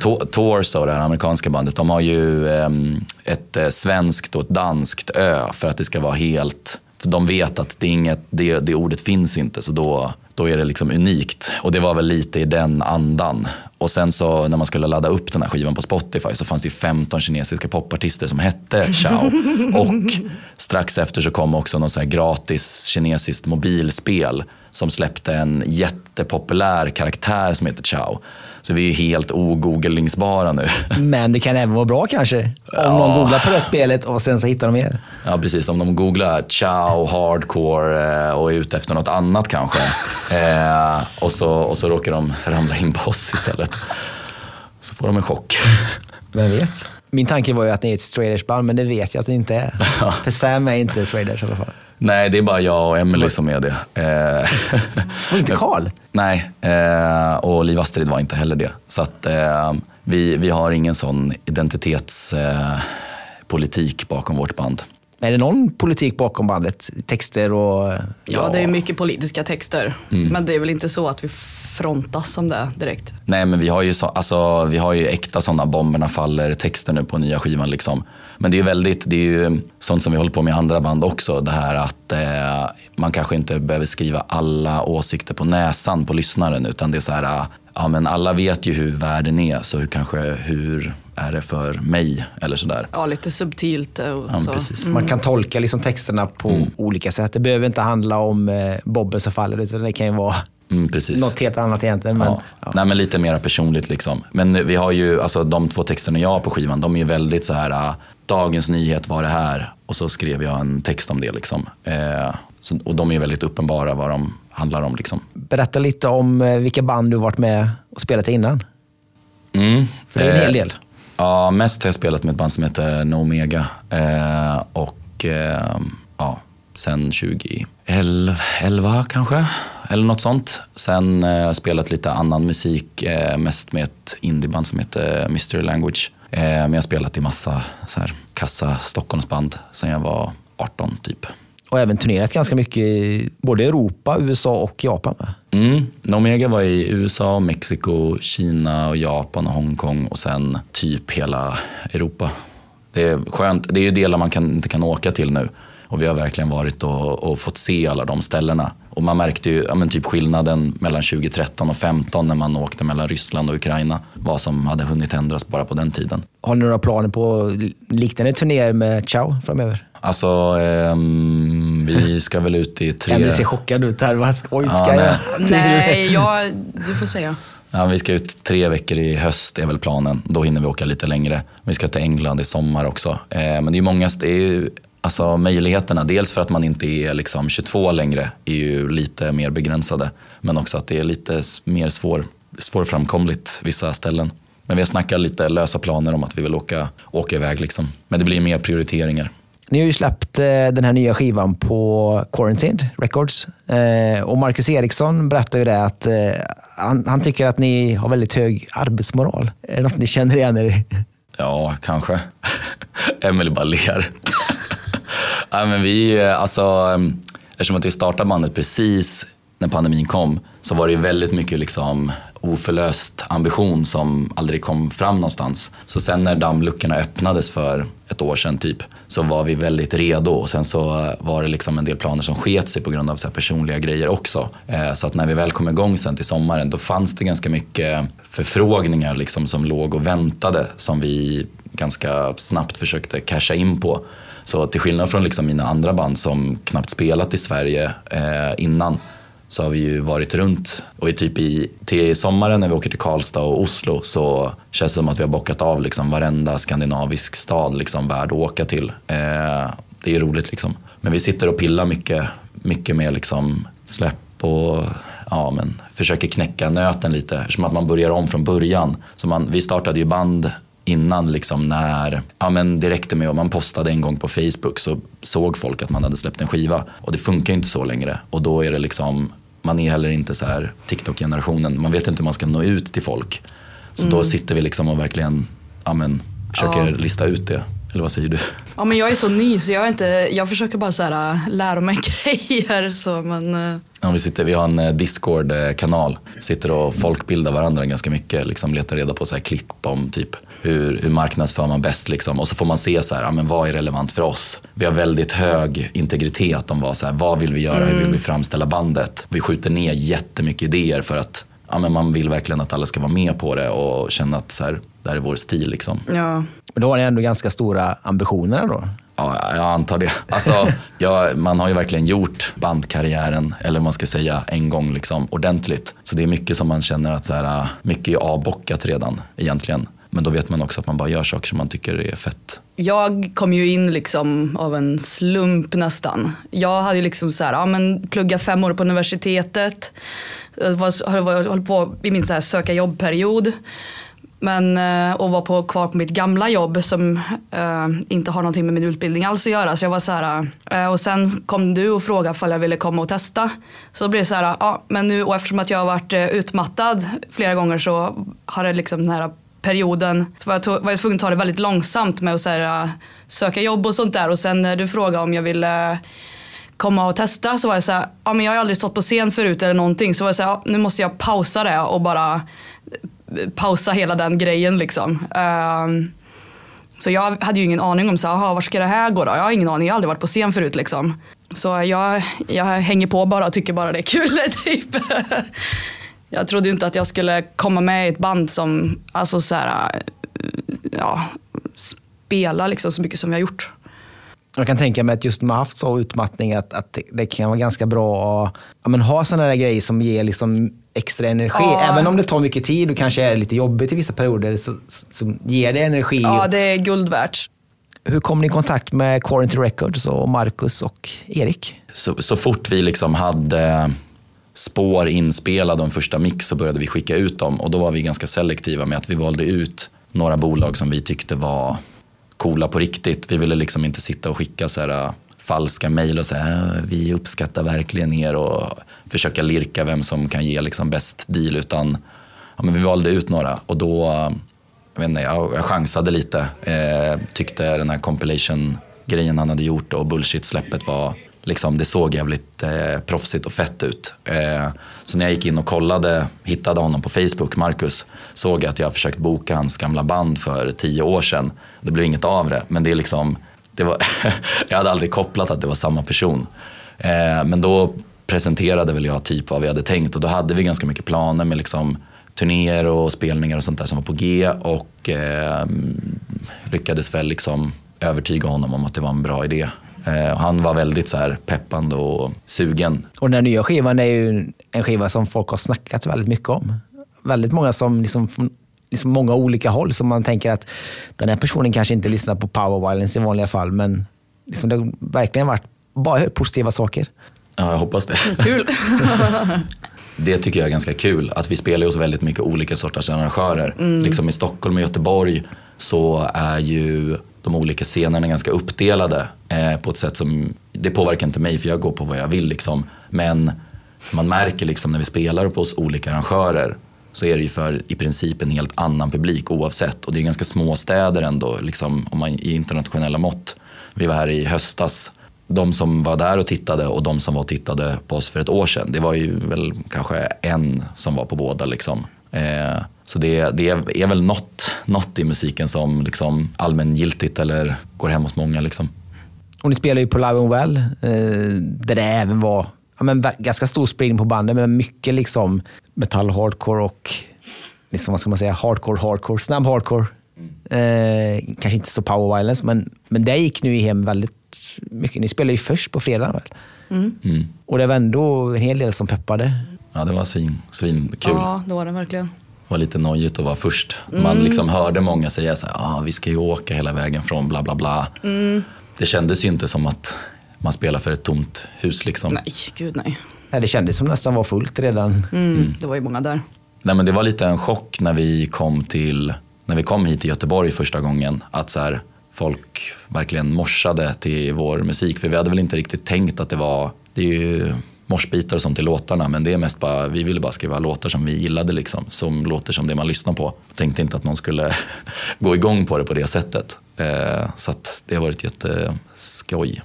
*laughs* Torso, det här amerikanska bandet, de har ju ehm, ett eh, svenskt och ett danskt ö för att det ska vara helt för de vet att det, inget, det, det ordet finns inte, så då, då är det liksom unikt. Och det var väl lite i den andan. Och sen så när man skulle ladda upp den här skivan på Spotify så fanns det ju 15 kinesiska popartister som hette *laughs* Chao. Och strax efter så kom också något så här gratis kinesiskt mobilspel som släppte en jättepopulär karaktär som heter Chao. Så vi är helt ogooglingsbara nu. *laughs* Men det kan även vara bra kanske. Om ja. någon googlar på det spelet och sen så hittar de er. Ja, precis. Om de googlar Chow, hardcore eh, och är ute efter något annat kanske. *laughs* eh, och, så, och så råkar de ramla in på oss istället. Så får de en chock. Vem vet? Min tanke var ju att ni är ett straight band men det vet jag att ni inte är. För Sam är inte straight i alla fall. Nej, det är bara jag och Emily som är det. *laughs* Och inte Karl? Nej, eh, och Liv Astrid var inte heller det. Så att, eh, vi, vi har ingen sån identitetspolitik bakom vårt band. Är det någon politik bakom bandet? Texter och... Ja, ja. det är mycket politiska texter. Mm. Men det är väl inte så att vi frontas som det direkt. Nej, men vi har ju, så, alltså, vi har ju äkta sådana bomberna faller texter nu på nya skivan. Liksom. Men det är väldigt, det är ju sånt som vi håller på med i andra band också. Det här att eh, man kanske inte behöver skriva alla åsikter på näsan på lyssnaren. Utan det är så här, ja men alla vet ju hur världen är. Så hur kanske, hur är det för mig? Eller sådär. Ja, lite subtilt. Och ja, så. Precis. Mm. Man kan tolka liksom texterna på mm. olika sätt. Det behöver inte handla om eh, Bobben som faller. Utan det kan ju vara Mm, precis. Något helt annat egentligen. Men, ja. Ja. Nej, men lite mer personligt. Liksom. Men vi har ju, alltså, de två texterna jag har på skivan, de är ju väldigt så här, uh, dagens nyhet var det här och så skrev jag en text om det. Liksom. Eh, så, och de är väldigt uppenbara vad de handlar om. Liksom. Berätta lite om eh, vilka band du varit med och spelat innan. Mm. För det är en hel del. Ja, mest har jag spelat med ett band som heter No Omega. Eh, och eh, ja, sen 2011 kanske, eller något sånt. Sen eh, har jag spelat lite annan musik, eh, mest med ett indieband som heter Mystery Language. Eh, men jag har spelat i massa så här, kassa Stockholmsband sen jag var 18 typ. Och även turnerat ganska mycket i både Europa, USA och Japan? Mm. Omega var i USA, Mexiko, Kina, och Japan och Hongkong och sen typ hela Europa. Det är skönt. Det är ju delar man kan, inte kan åka till nu. Och vi har verkligen varit och, och, fått se alla de ställena. Och man märkte ju ja, typ skillnaden mellan 2013 och 2015 när man åkte mellan Ryssland och Ukraina. Vad som hade hunnit ändras bara på den tiden. Har ni några planer på liknande turnéer med Ciao framöver? Alltså, eh, vi ska väl ut i tre... Emily ser chockad ut här. Oj, ska ja, jag? Nej, jag, du får säga. Ja, vi ska ut tre veckor i höst är väl planen. Då hinner vi åka lite längre. Vi ska till England i sommar också. Eh, men det är många, det är ju, alltså möjligheterna. Dels för att man inte är liksom 22 längre är ju lite mer begränsade. Men också att det är lite mer svår, svårframkomligt vissa ställen. Men vi har snackat lite lösa planer om att vi vill åka, åka iväg. Liksom. Men det blir mer prioriteringar. Ni har ju släppt eh, den här nya skivan på Quarantined Records. Eh, och Marcus Eriksson berättade ju det att eh, han, han, tycker att ni har väldigt hög arbetsmoral. Är det något ni känner igen er i? Ja, kanske. *laughs* Emelie bara ler. *laughs* men vi, alltså, ehm, eftersom att vi startade bandet precis när pandemin kom så var det ju väldigt mycket liksom oförlöst ambition som aldrig kom fram någonstans. Så sen när dammluckorna öppnades för ett år sedan typ så var vi väldigt redo och sen så eh, var det liksom en del planer som sket sig på grund av så personliga grejer också. Eh, så att när vi väl kom igång sen till sommaren då fanns det ganska mycket förfrågningar liksom som låg och väntade som vi ganska snabbt försökte casha in på. Så till skillnad från liksom mina andra band som knappt spelat i Sverige eh, innan så har vi ju varit runt och i typ i, till sommaren när vi åker till Karlstad och Oslo så känns det som att vi har bockat av liksom varenda skandinavisk stad liksom värd att åka till. Eh, det är ju roligt liksom. Men vi sitter och pillar mycket, mycket med liksom släpp och ja, men försöker knäcka nöten lite som att man börjar om från början. Så man, vi startade ju band innan liksom när, ja men det räckte med om man postade en gång på Facebook så såg folk att man hade släppt en skiva. Och det funkar ju inte så längre. Och då är det liksom, man är heller inte så här TikTok-generationen. Man vet inte hur man ska nå ut till folk. Så mm. då sitter vi liksom och verkligen, ja men, försöker ja. lista ut det. Eller vad säger du? Ja, men jag är så ny så jag, inte, jag försöker bara så här, äh, lära mig *laughs* grejer. Så, men, äh. ja, vi, sitter, vi har en äh, Discord-kanal. Sitter och folkbildar varandra ganska mycket. Liksom letar reda på så här klipp om typ hur, hur marknadsför man bäst. Liksom. Och så får man se så här, ja, men vad är relevant för oss. Vi har väldigt hög integritet om vad, så här, vad vill vi göra, mm. hur vill vi framställa bandet. Vi skjuter ner jättemycket idéer för att ja, men man vill verkligen att alla ska vara med på det och känna att så här, det här är vår stil. Liksom. Ja. Men då har ni ändå ganska stora ambitioner då? Ja, jag antar det. Alltså, ja, man har ju verkligen gjort bandkarriären, eller man ska säga en gång liksom, ordentligt. Så det är mycket som man känner att så här, mycket är avbockat redan egentligen. Men då vet man också att man bara gör saker som man tycker är fett. Jag kom ju in liksom av en slump nästan. Jag hade ju liksom så här, ja, men pluggat fem år på universitetet. Jag höll på i min så här söka jobbperiod. Men, eh, och var på, kvar på mitt gamla jobb som eh, inte har någonting med min utbildning alls att göra. Så jag var så här, eh, och sen kom du och frågade om jag ville komma och testa. Så då blev det så här, ja men nu och eftersom att jag har varit eh, utmattad flera gånger så har det liksom den här perioden så var jag, var jag tvungen att ta det väldigt långsamt med att så här, äh, söka jobb och sånt där. Och sen när du frågade om jag ville äh, komma och testa så var jag så här, ja men jag har aldrig stått på scen förut eller någonting. Så var jag så här, ja, nu måste jag pausa det och bara äh, pausa hela den grejen liksom. Um, så jag hade ju ingen aning om så här, var ska det här gå då? Jag har ingen aning, jag har aldrig varit på scen förut liksom. Så jag, jag hänger på bara och tycker bara det är kul *laughs* typ jag trodde inte att jag skulle komma med i ett band som, alltså så här, ja, spela liksom så mycket som jag har gjort. Jag kan tänka mig att just man haft så utmattning att, att det kan vara ganska bra att ja, men ha sådana där grejer som ger liksom extra energi. Ja. Även om det tar mycket tid och kanske är lite jobbigt i vissa perioder så, så ger det energi. Ja, det är guld värt. Hur kom ni i kontakt med Quarantine Records och Marcus och Erik? Så, så fort vi liksom hade spår inspelade och en första mix så började vi skicka ut dem och då var vi ganska selektiva med att vi valde ut några bolag som vi tyckte var coola på riktigt. Vi ville liksom inte sitta och skicka så här, äh, falska mejl och säga äh, vi uppskattar verkligen er och försöka lirka vem som kan ge liksom bäst deal. Utan ja, men vi valde ut några och då, jag, vet inte, jag chansade lite. Eh, tyckte den här compilation-grejen han hade gjort och bullshit-släppet var liksom, det såg jävligt eh, proffsigt och fett ut. Eh, så när jag gick in och kollade, hittade honom på Facebook, Marcus, såg jag att jag försökt boka hans gamla band för tio år sedan. Det blev inget av det, men det är liksom, det var *laughs* jag hade aldrig kopplat att det var samma person. Eh, men då presenterade väl jag typ vad vi hade tänkt och då hade vi ganska mycket planer med liksom turnéer och spelningar och sånt där som var på G och eh, lyckades väl liksom övertyga honom om att det var en bra idé. Eh, han var väldigt så här peppande och sugen. Och den här nya skivan är ju en skiva som folk har snackat väldigt mycket om. väldigt många som liksom, liksom många olika håll som man tänker att den här personen kanske inte lyssnar på power violence i vanliga fall, men liksom det har verkligen varit bara hört positiva saker. Ja, jag hoppas det. *laughs* Kul. *laughs* Det tycker jag är ganska kul, att vi spelar hos väldigt mycket olika sorters arrangörer. Liksom i Stockholm och Göteborg så är ju de olika scenerna ganska uppdelade eh, på ett sätt som, det påverkar inte mig för jag går på vad jag vill liksom. Men man märker liksom när vi spelar på hos olika arrangörer så är det ju för i princip en helt annan publik oavsett. Och det är ganska små städer ändå, liksom, om man, i internationella mått. Vi var här i höstas. De som var där och tittade och de som var och tittade på oss för ett år sedan. Det var ju väl kanske en som var på båda. Liksom. Eh, så det, det är väl något, något i musiken som liksom allmängiltigt eller går hem hos många. Liksom. Och ni spelar ju på Live and Well, eh, där det även var ja, men, ganska stor spridning på bandet, men mycket liksom metall, hardcore och liksom, vad ska man säga, hardcore, hardcore, snabb hardcore. Eh, kanske inte så power violence, men, men det gick nu hem väldigt mycket. Ni spelade ju först på fredag väl? Mm. Och det var ändå en hel del som peppade. Ja, det var svin, svinkul. Ja, det var det verkligen. Det var lite nojigt att vara först. Man liksom hörde många säga så här, ah, vi ska ju åka hela vägen från bla bla bla. Det kändes ju inte som att man spelar för ett tomt hus liksom. Nej, gud nej. Nej, det kändes som nästan var fullt redan. Mm, Det var ju många där. Nej, men det var lite en chock när vi kom till när vi kom hit till Göteborg första gången. Att så här, folk verkligen morsade till vår musik. För vi hade väl inte riktigt tänkt att det var, det är ju morsbitar och sånt i låtarna. Men det är mest bara, vi ville bara skriva låtar som vi gillade liksom. Som låter som det man lyssnar på. Tänkte inte att någon skulle *laughs* gå igång på det på det sättet. Eh, så det har varit jätteskoj.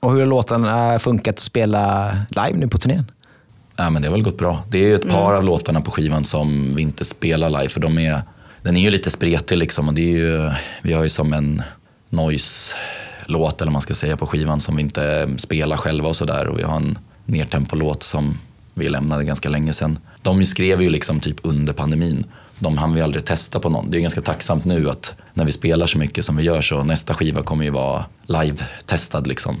Och hur har låtarna funkat att spela live nu på turnén? Ja, men det har väl gått bra. Det är ju ett par av låtarna på skivan som vi inte spelar live för de är, den är ju lite spretig liksom och det är ju, vi har ju som en noise-låt eller man ska säga på skivan som vi inte spelar själva och sådär och vi har en nertempo-låt som vi lämnade ganska länge sedan. De skrev ju liksom typ under pandemin. De hann vi aldrig testa på någon. Det är ganska tacksamt nu att när vi spelar så mycket som vi gör så nästa skiva kommer ju vara live-testad liksom.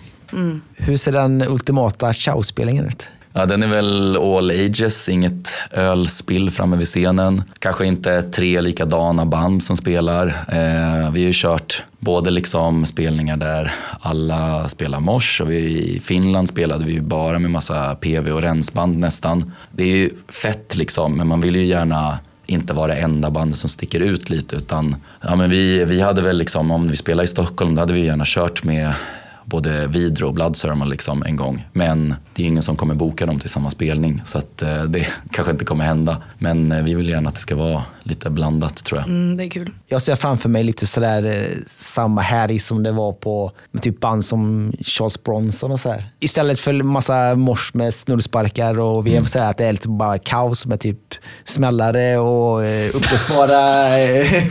Hur ser den ultimata Ciao-spelningen ut? Ja, den är väl all ages, inget ölspill framme vid scenen. Kanske inte tre likadana band som spelar. Eh, vi har ju kört både liksom spelningar där alla spelar mors och vi, i Finland spelade vi ju bara med massa PV och rensband nästan. Det är ju fett liksom, men man vill ju gärna inte vara det enda bandet som sticker ut lite utan ja, men vi, vi hade väl liksom, om vi spelar i Stockholm, då hade vi gärna kört med både Vidro och Bloodsermon liksom en gång. Men det är ingen som kommer boka dem till samma spelning så att eh, *laughs* det kanske inte kommer hända. Men eh, vi vill gärna att det ska vara lite blandat tror jag. Mm, det är kul. Jag ser framför mig lite sådär eh, samma härj som det var på typ band som Charles Bronson och sådär. Istället för massa mors med snullsparkar och vev så här att det är lite bara kaos med typ smällare och uppblåsbara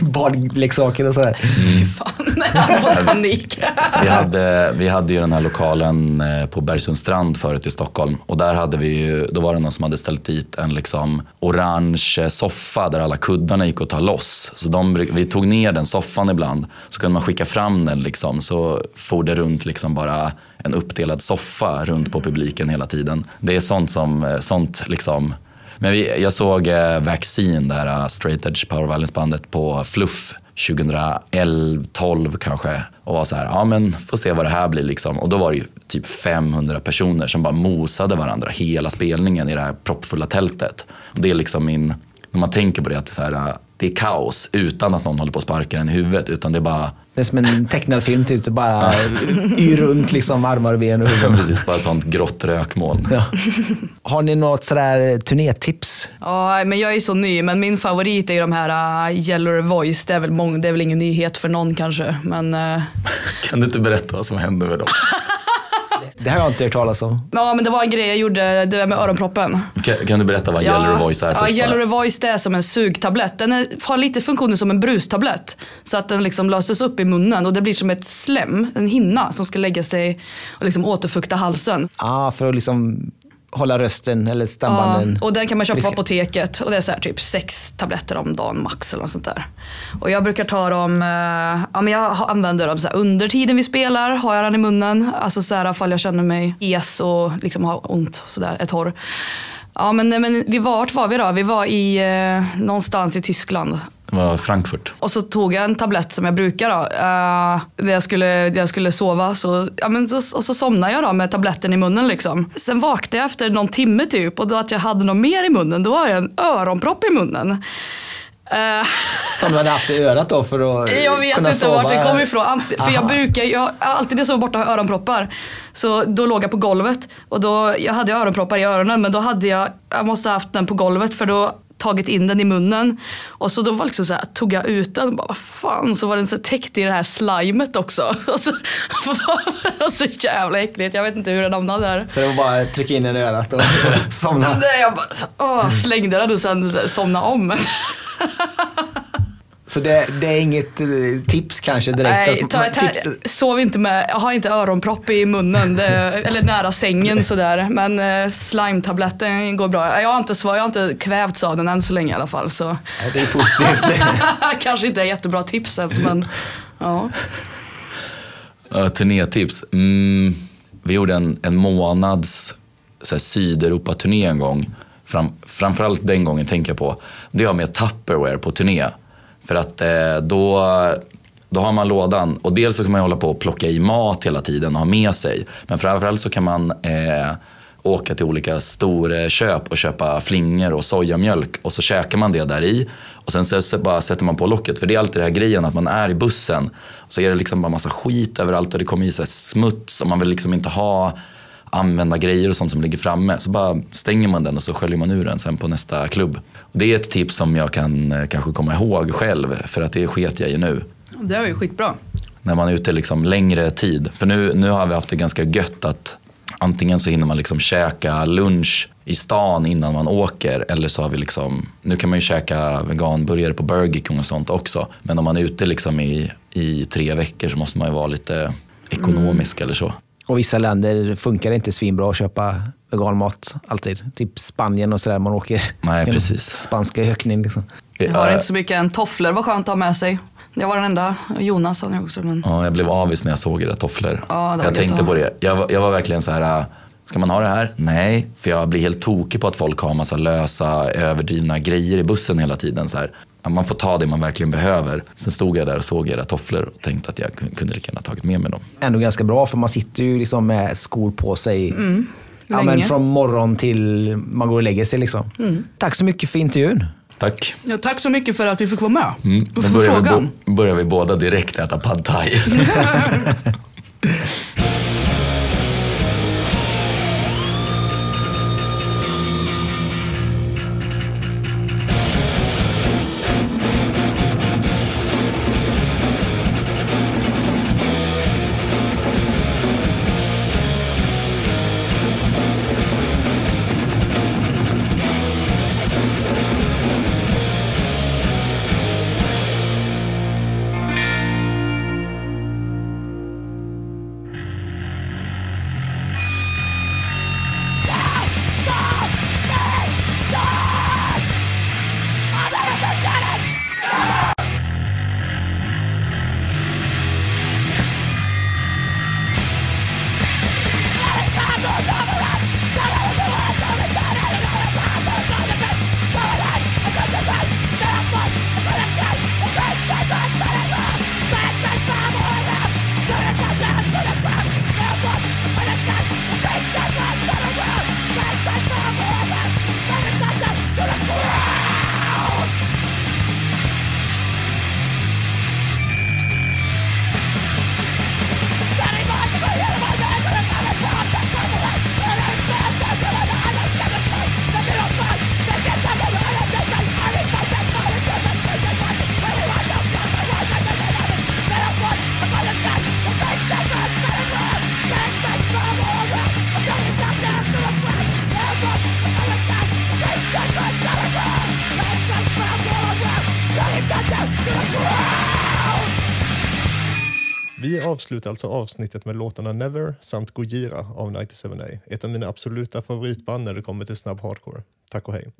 *laughs* badleksaker och sådär. Fy fan, *laughs* jag hade fått panik. Vi hade, vi hade ju den här lokalen eh, på Bergsundstrand förut i Stockholm och där hade vi ju, då var det någon som hade ställt dit en liksom orange soffa där alla kuddarna gick att ta loss. Så de, vi tog ner den soffan ibland så kunde man skicka fram den liksom så for det runt liksom bara en uppdelad soffa runt på publiken hela tiden. Det är sånt som, eh, sånt liksom men vi, jag såg eh, Vaccine, det här eh, straight edge power violence bandet på Fluff 2011, 12 kanske. Och var så här, ja men får se vad det här blir liksom. Och då var det ju typ 500 personer som bara mosade varandra hela spelningen i det här proppfulla tältet. Och det är liksom min, när man tänker på det, att det är, så här, det är kaos utan att någon håller på att sparka en i huvudet. Utan det är bara, det är som en tecknad film, typ. Det bara yr runt liksom armar, ben och huvud. precis, bara ett sånt grått rökmoln. Ja. Har ni något sådär turnétips? Ja, men jag är ju så ny, men min favorit är ju de här uh, Yellow Voice. Det är, väl mång- det är väl ingen nyhet för någon kanske. Men, uh, Kan du inte berätta vad som hände med dem? *laughs* Det har jag inte hört talas om. ja, men det var en grej jag gjorde, det där med öronproppen. Kan, kan du berätta vad Yellow Voice är ja, först? bara? Yellow Voice det är som en sugtablett. Den är, har lite funktioner som en brustablett. Så att den liksom löses upp i munnen och det blir som ett slem, en hinna som ska lägga sig och liksom återfukta halsen. Ah, för att liksom hålla rösten eller stambanden. Ja, och den kan man köpa på friska. apoteket och det är så här typ sex tabletter om dagen max eller något sånt där. Och jag brukar ta dem, eh, ja men jag använder dem så här, under tiden vi spelar har jag den i munnen. Alltså så här ifall jag känner mig hes och liksom har ont sådär, är torr. Ja, men, men vi var, vart var vi då? Vi var i eh, någonstans i Tyskland. Det var Frankfurt. Och så tog jag en tablett som jag brukar då. Uh, när jag skulle, jag skulle sova. Så, ja, men så, och så somnade jag då med tabletten i munnen. Liksom. Sen vaknade jag efter någon timme typ och då att jag hade något mer i munnen. Då var det en öronpropp i munnen. Uh, *laughs* Som du hade haft i örat då för att Jag vet kunna inte sova. vart det kom ifrån. Ant- För Aha. jag brukar, jag, alltid när jag sover borta har jag öronproppar. Så då låg jag på golvet och då, jag hade öronproppar i öronen men då hade jag, jag måste ha haft den på golvet för då tagit in den i munnen. Och så då var liksom så här, tog jag ut den och bara vad fan så var den så täckt i det här slimet också. *laughs* Och så, *laughs* så jävla äckligt, jag vet inte hur den hamnade där. Så det var bara att trycka in den i örat och *laughs* somna. Nej, Jag bara, åh, slängde den och sen somnade om. Så det, det är inget eh, tips kanske direkt? Nej, att- ta, ta, tips- sov inte med, jag har inte öronpropp i munnen, det, eller nära sängen *laughs* sådär. Men eh, slime-tabletten går bra. Jag har, inte, jag har inte kvävts av den än så länge i alla fall. Så. Ja, det är positivt. *laughs* Kanske inte är jättebra tips ens, men ja. Uh, turnétips. Mm, vi gjorde en, en månads Sydeuropa-turné en gång. Fram, framförallt den gången tänker jag på. Det har med Tupperware på turné. För att eh, då, då har man lådan och dels så kan man hålla på och plocka i mat hela tiden och ha med sig. Men framförallt så kan man eh, åka till olika storköp och köpa flingor och sojamjölk och så käkar man det där i och sen så, så bara sätter man på locket. För det är alltid den här grejen att man är i bussen och så är det liksom bara massa skit överallt och det kommer i sig smuts och man vill liksom inte ha använda grejer och sånt som ligger framme. Så bara stänger man den och så sköljer man ur den sen på nästa klubb. Och det är ett tips som jag kan eh, kanske komma ihåg själv för att det sket jag i nu Det är ju skitbra. när man är ute liksom längre tid. För nu, nu har vi haft det ganska gött att antingen så hinner man liksom käka lunch i stan innan man åker eller så har vi liksom, nu kan man ju käka veganburgare på Burger King och sånt också. Men om man är ute liksom i, i tre veckor så måste man ju vara lite ekonomisk eller så. Och vissa länder funkar det inte svinbra att köpa veganmat alltid. Typ Spanien och sådär man åker. Nej, precis. Spanska öknen liksom. Jag har inte så mycket än. Tofflor var skönt att ha med sig. Jag var den enda. Jonas han också. Men... Ja, jag blev avis när jag såg era tofflor. Ja, jag tänkte på det. Jag, var- jag var verkligen så här, äh, ska man ha det här? Nej, för jag blir helt tokig på att folk har massa lösa, överdrivna grejer i bussen hela tiden. Så här. Man får ta det man verkligen behöver. Sen stod jag där och såg era tofflor och tänkte att jag kun- kunde lika gärna tagit med mig dem. Ändå ganska bra för man sitter ju liksom med skor på sig. ja, men Mm. från morgon till man går och lägger sig. Liksom. Mm. Tack så mycket för intervjun. Tack. Ja, tack så mycket för att vi fick vara med. Mm. Nu börjar vi, bo- börjar vi båda direkt äta pad thai. *laughs* *laughs* avslutar alltså avsnittet med låtarna Never samt Gojira av 97A. Ett av mina absoluta favoritband när det kommer till snabb hardcore. Tack och hej.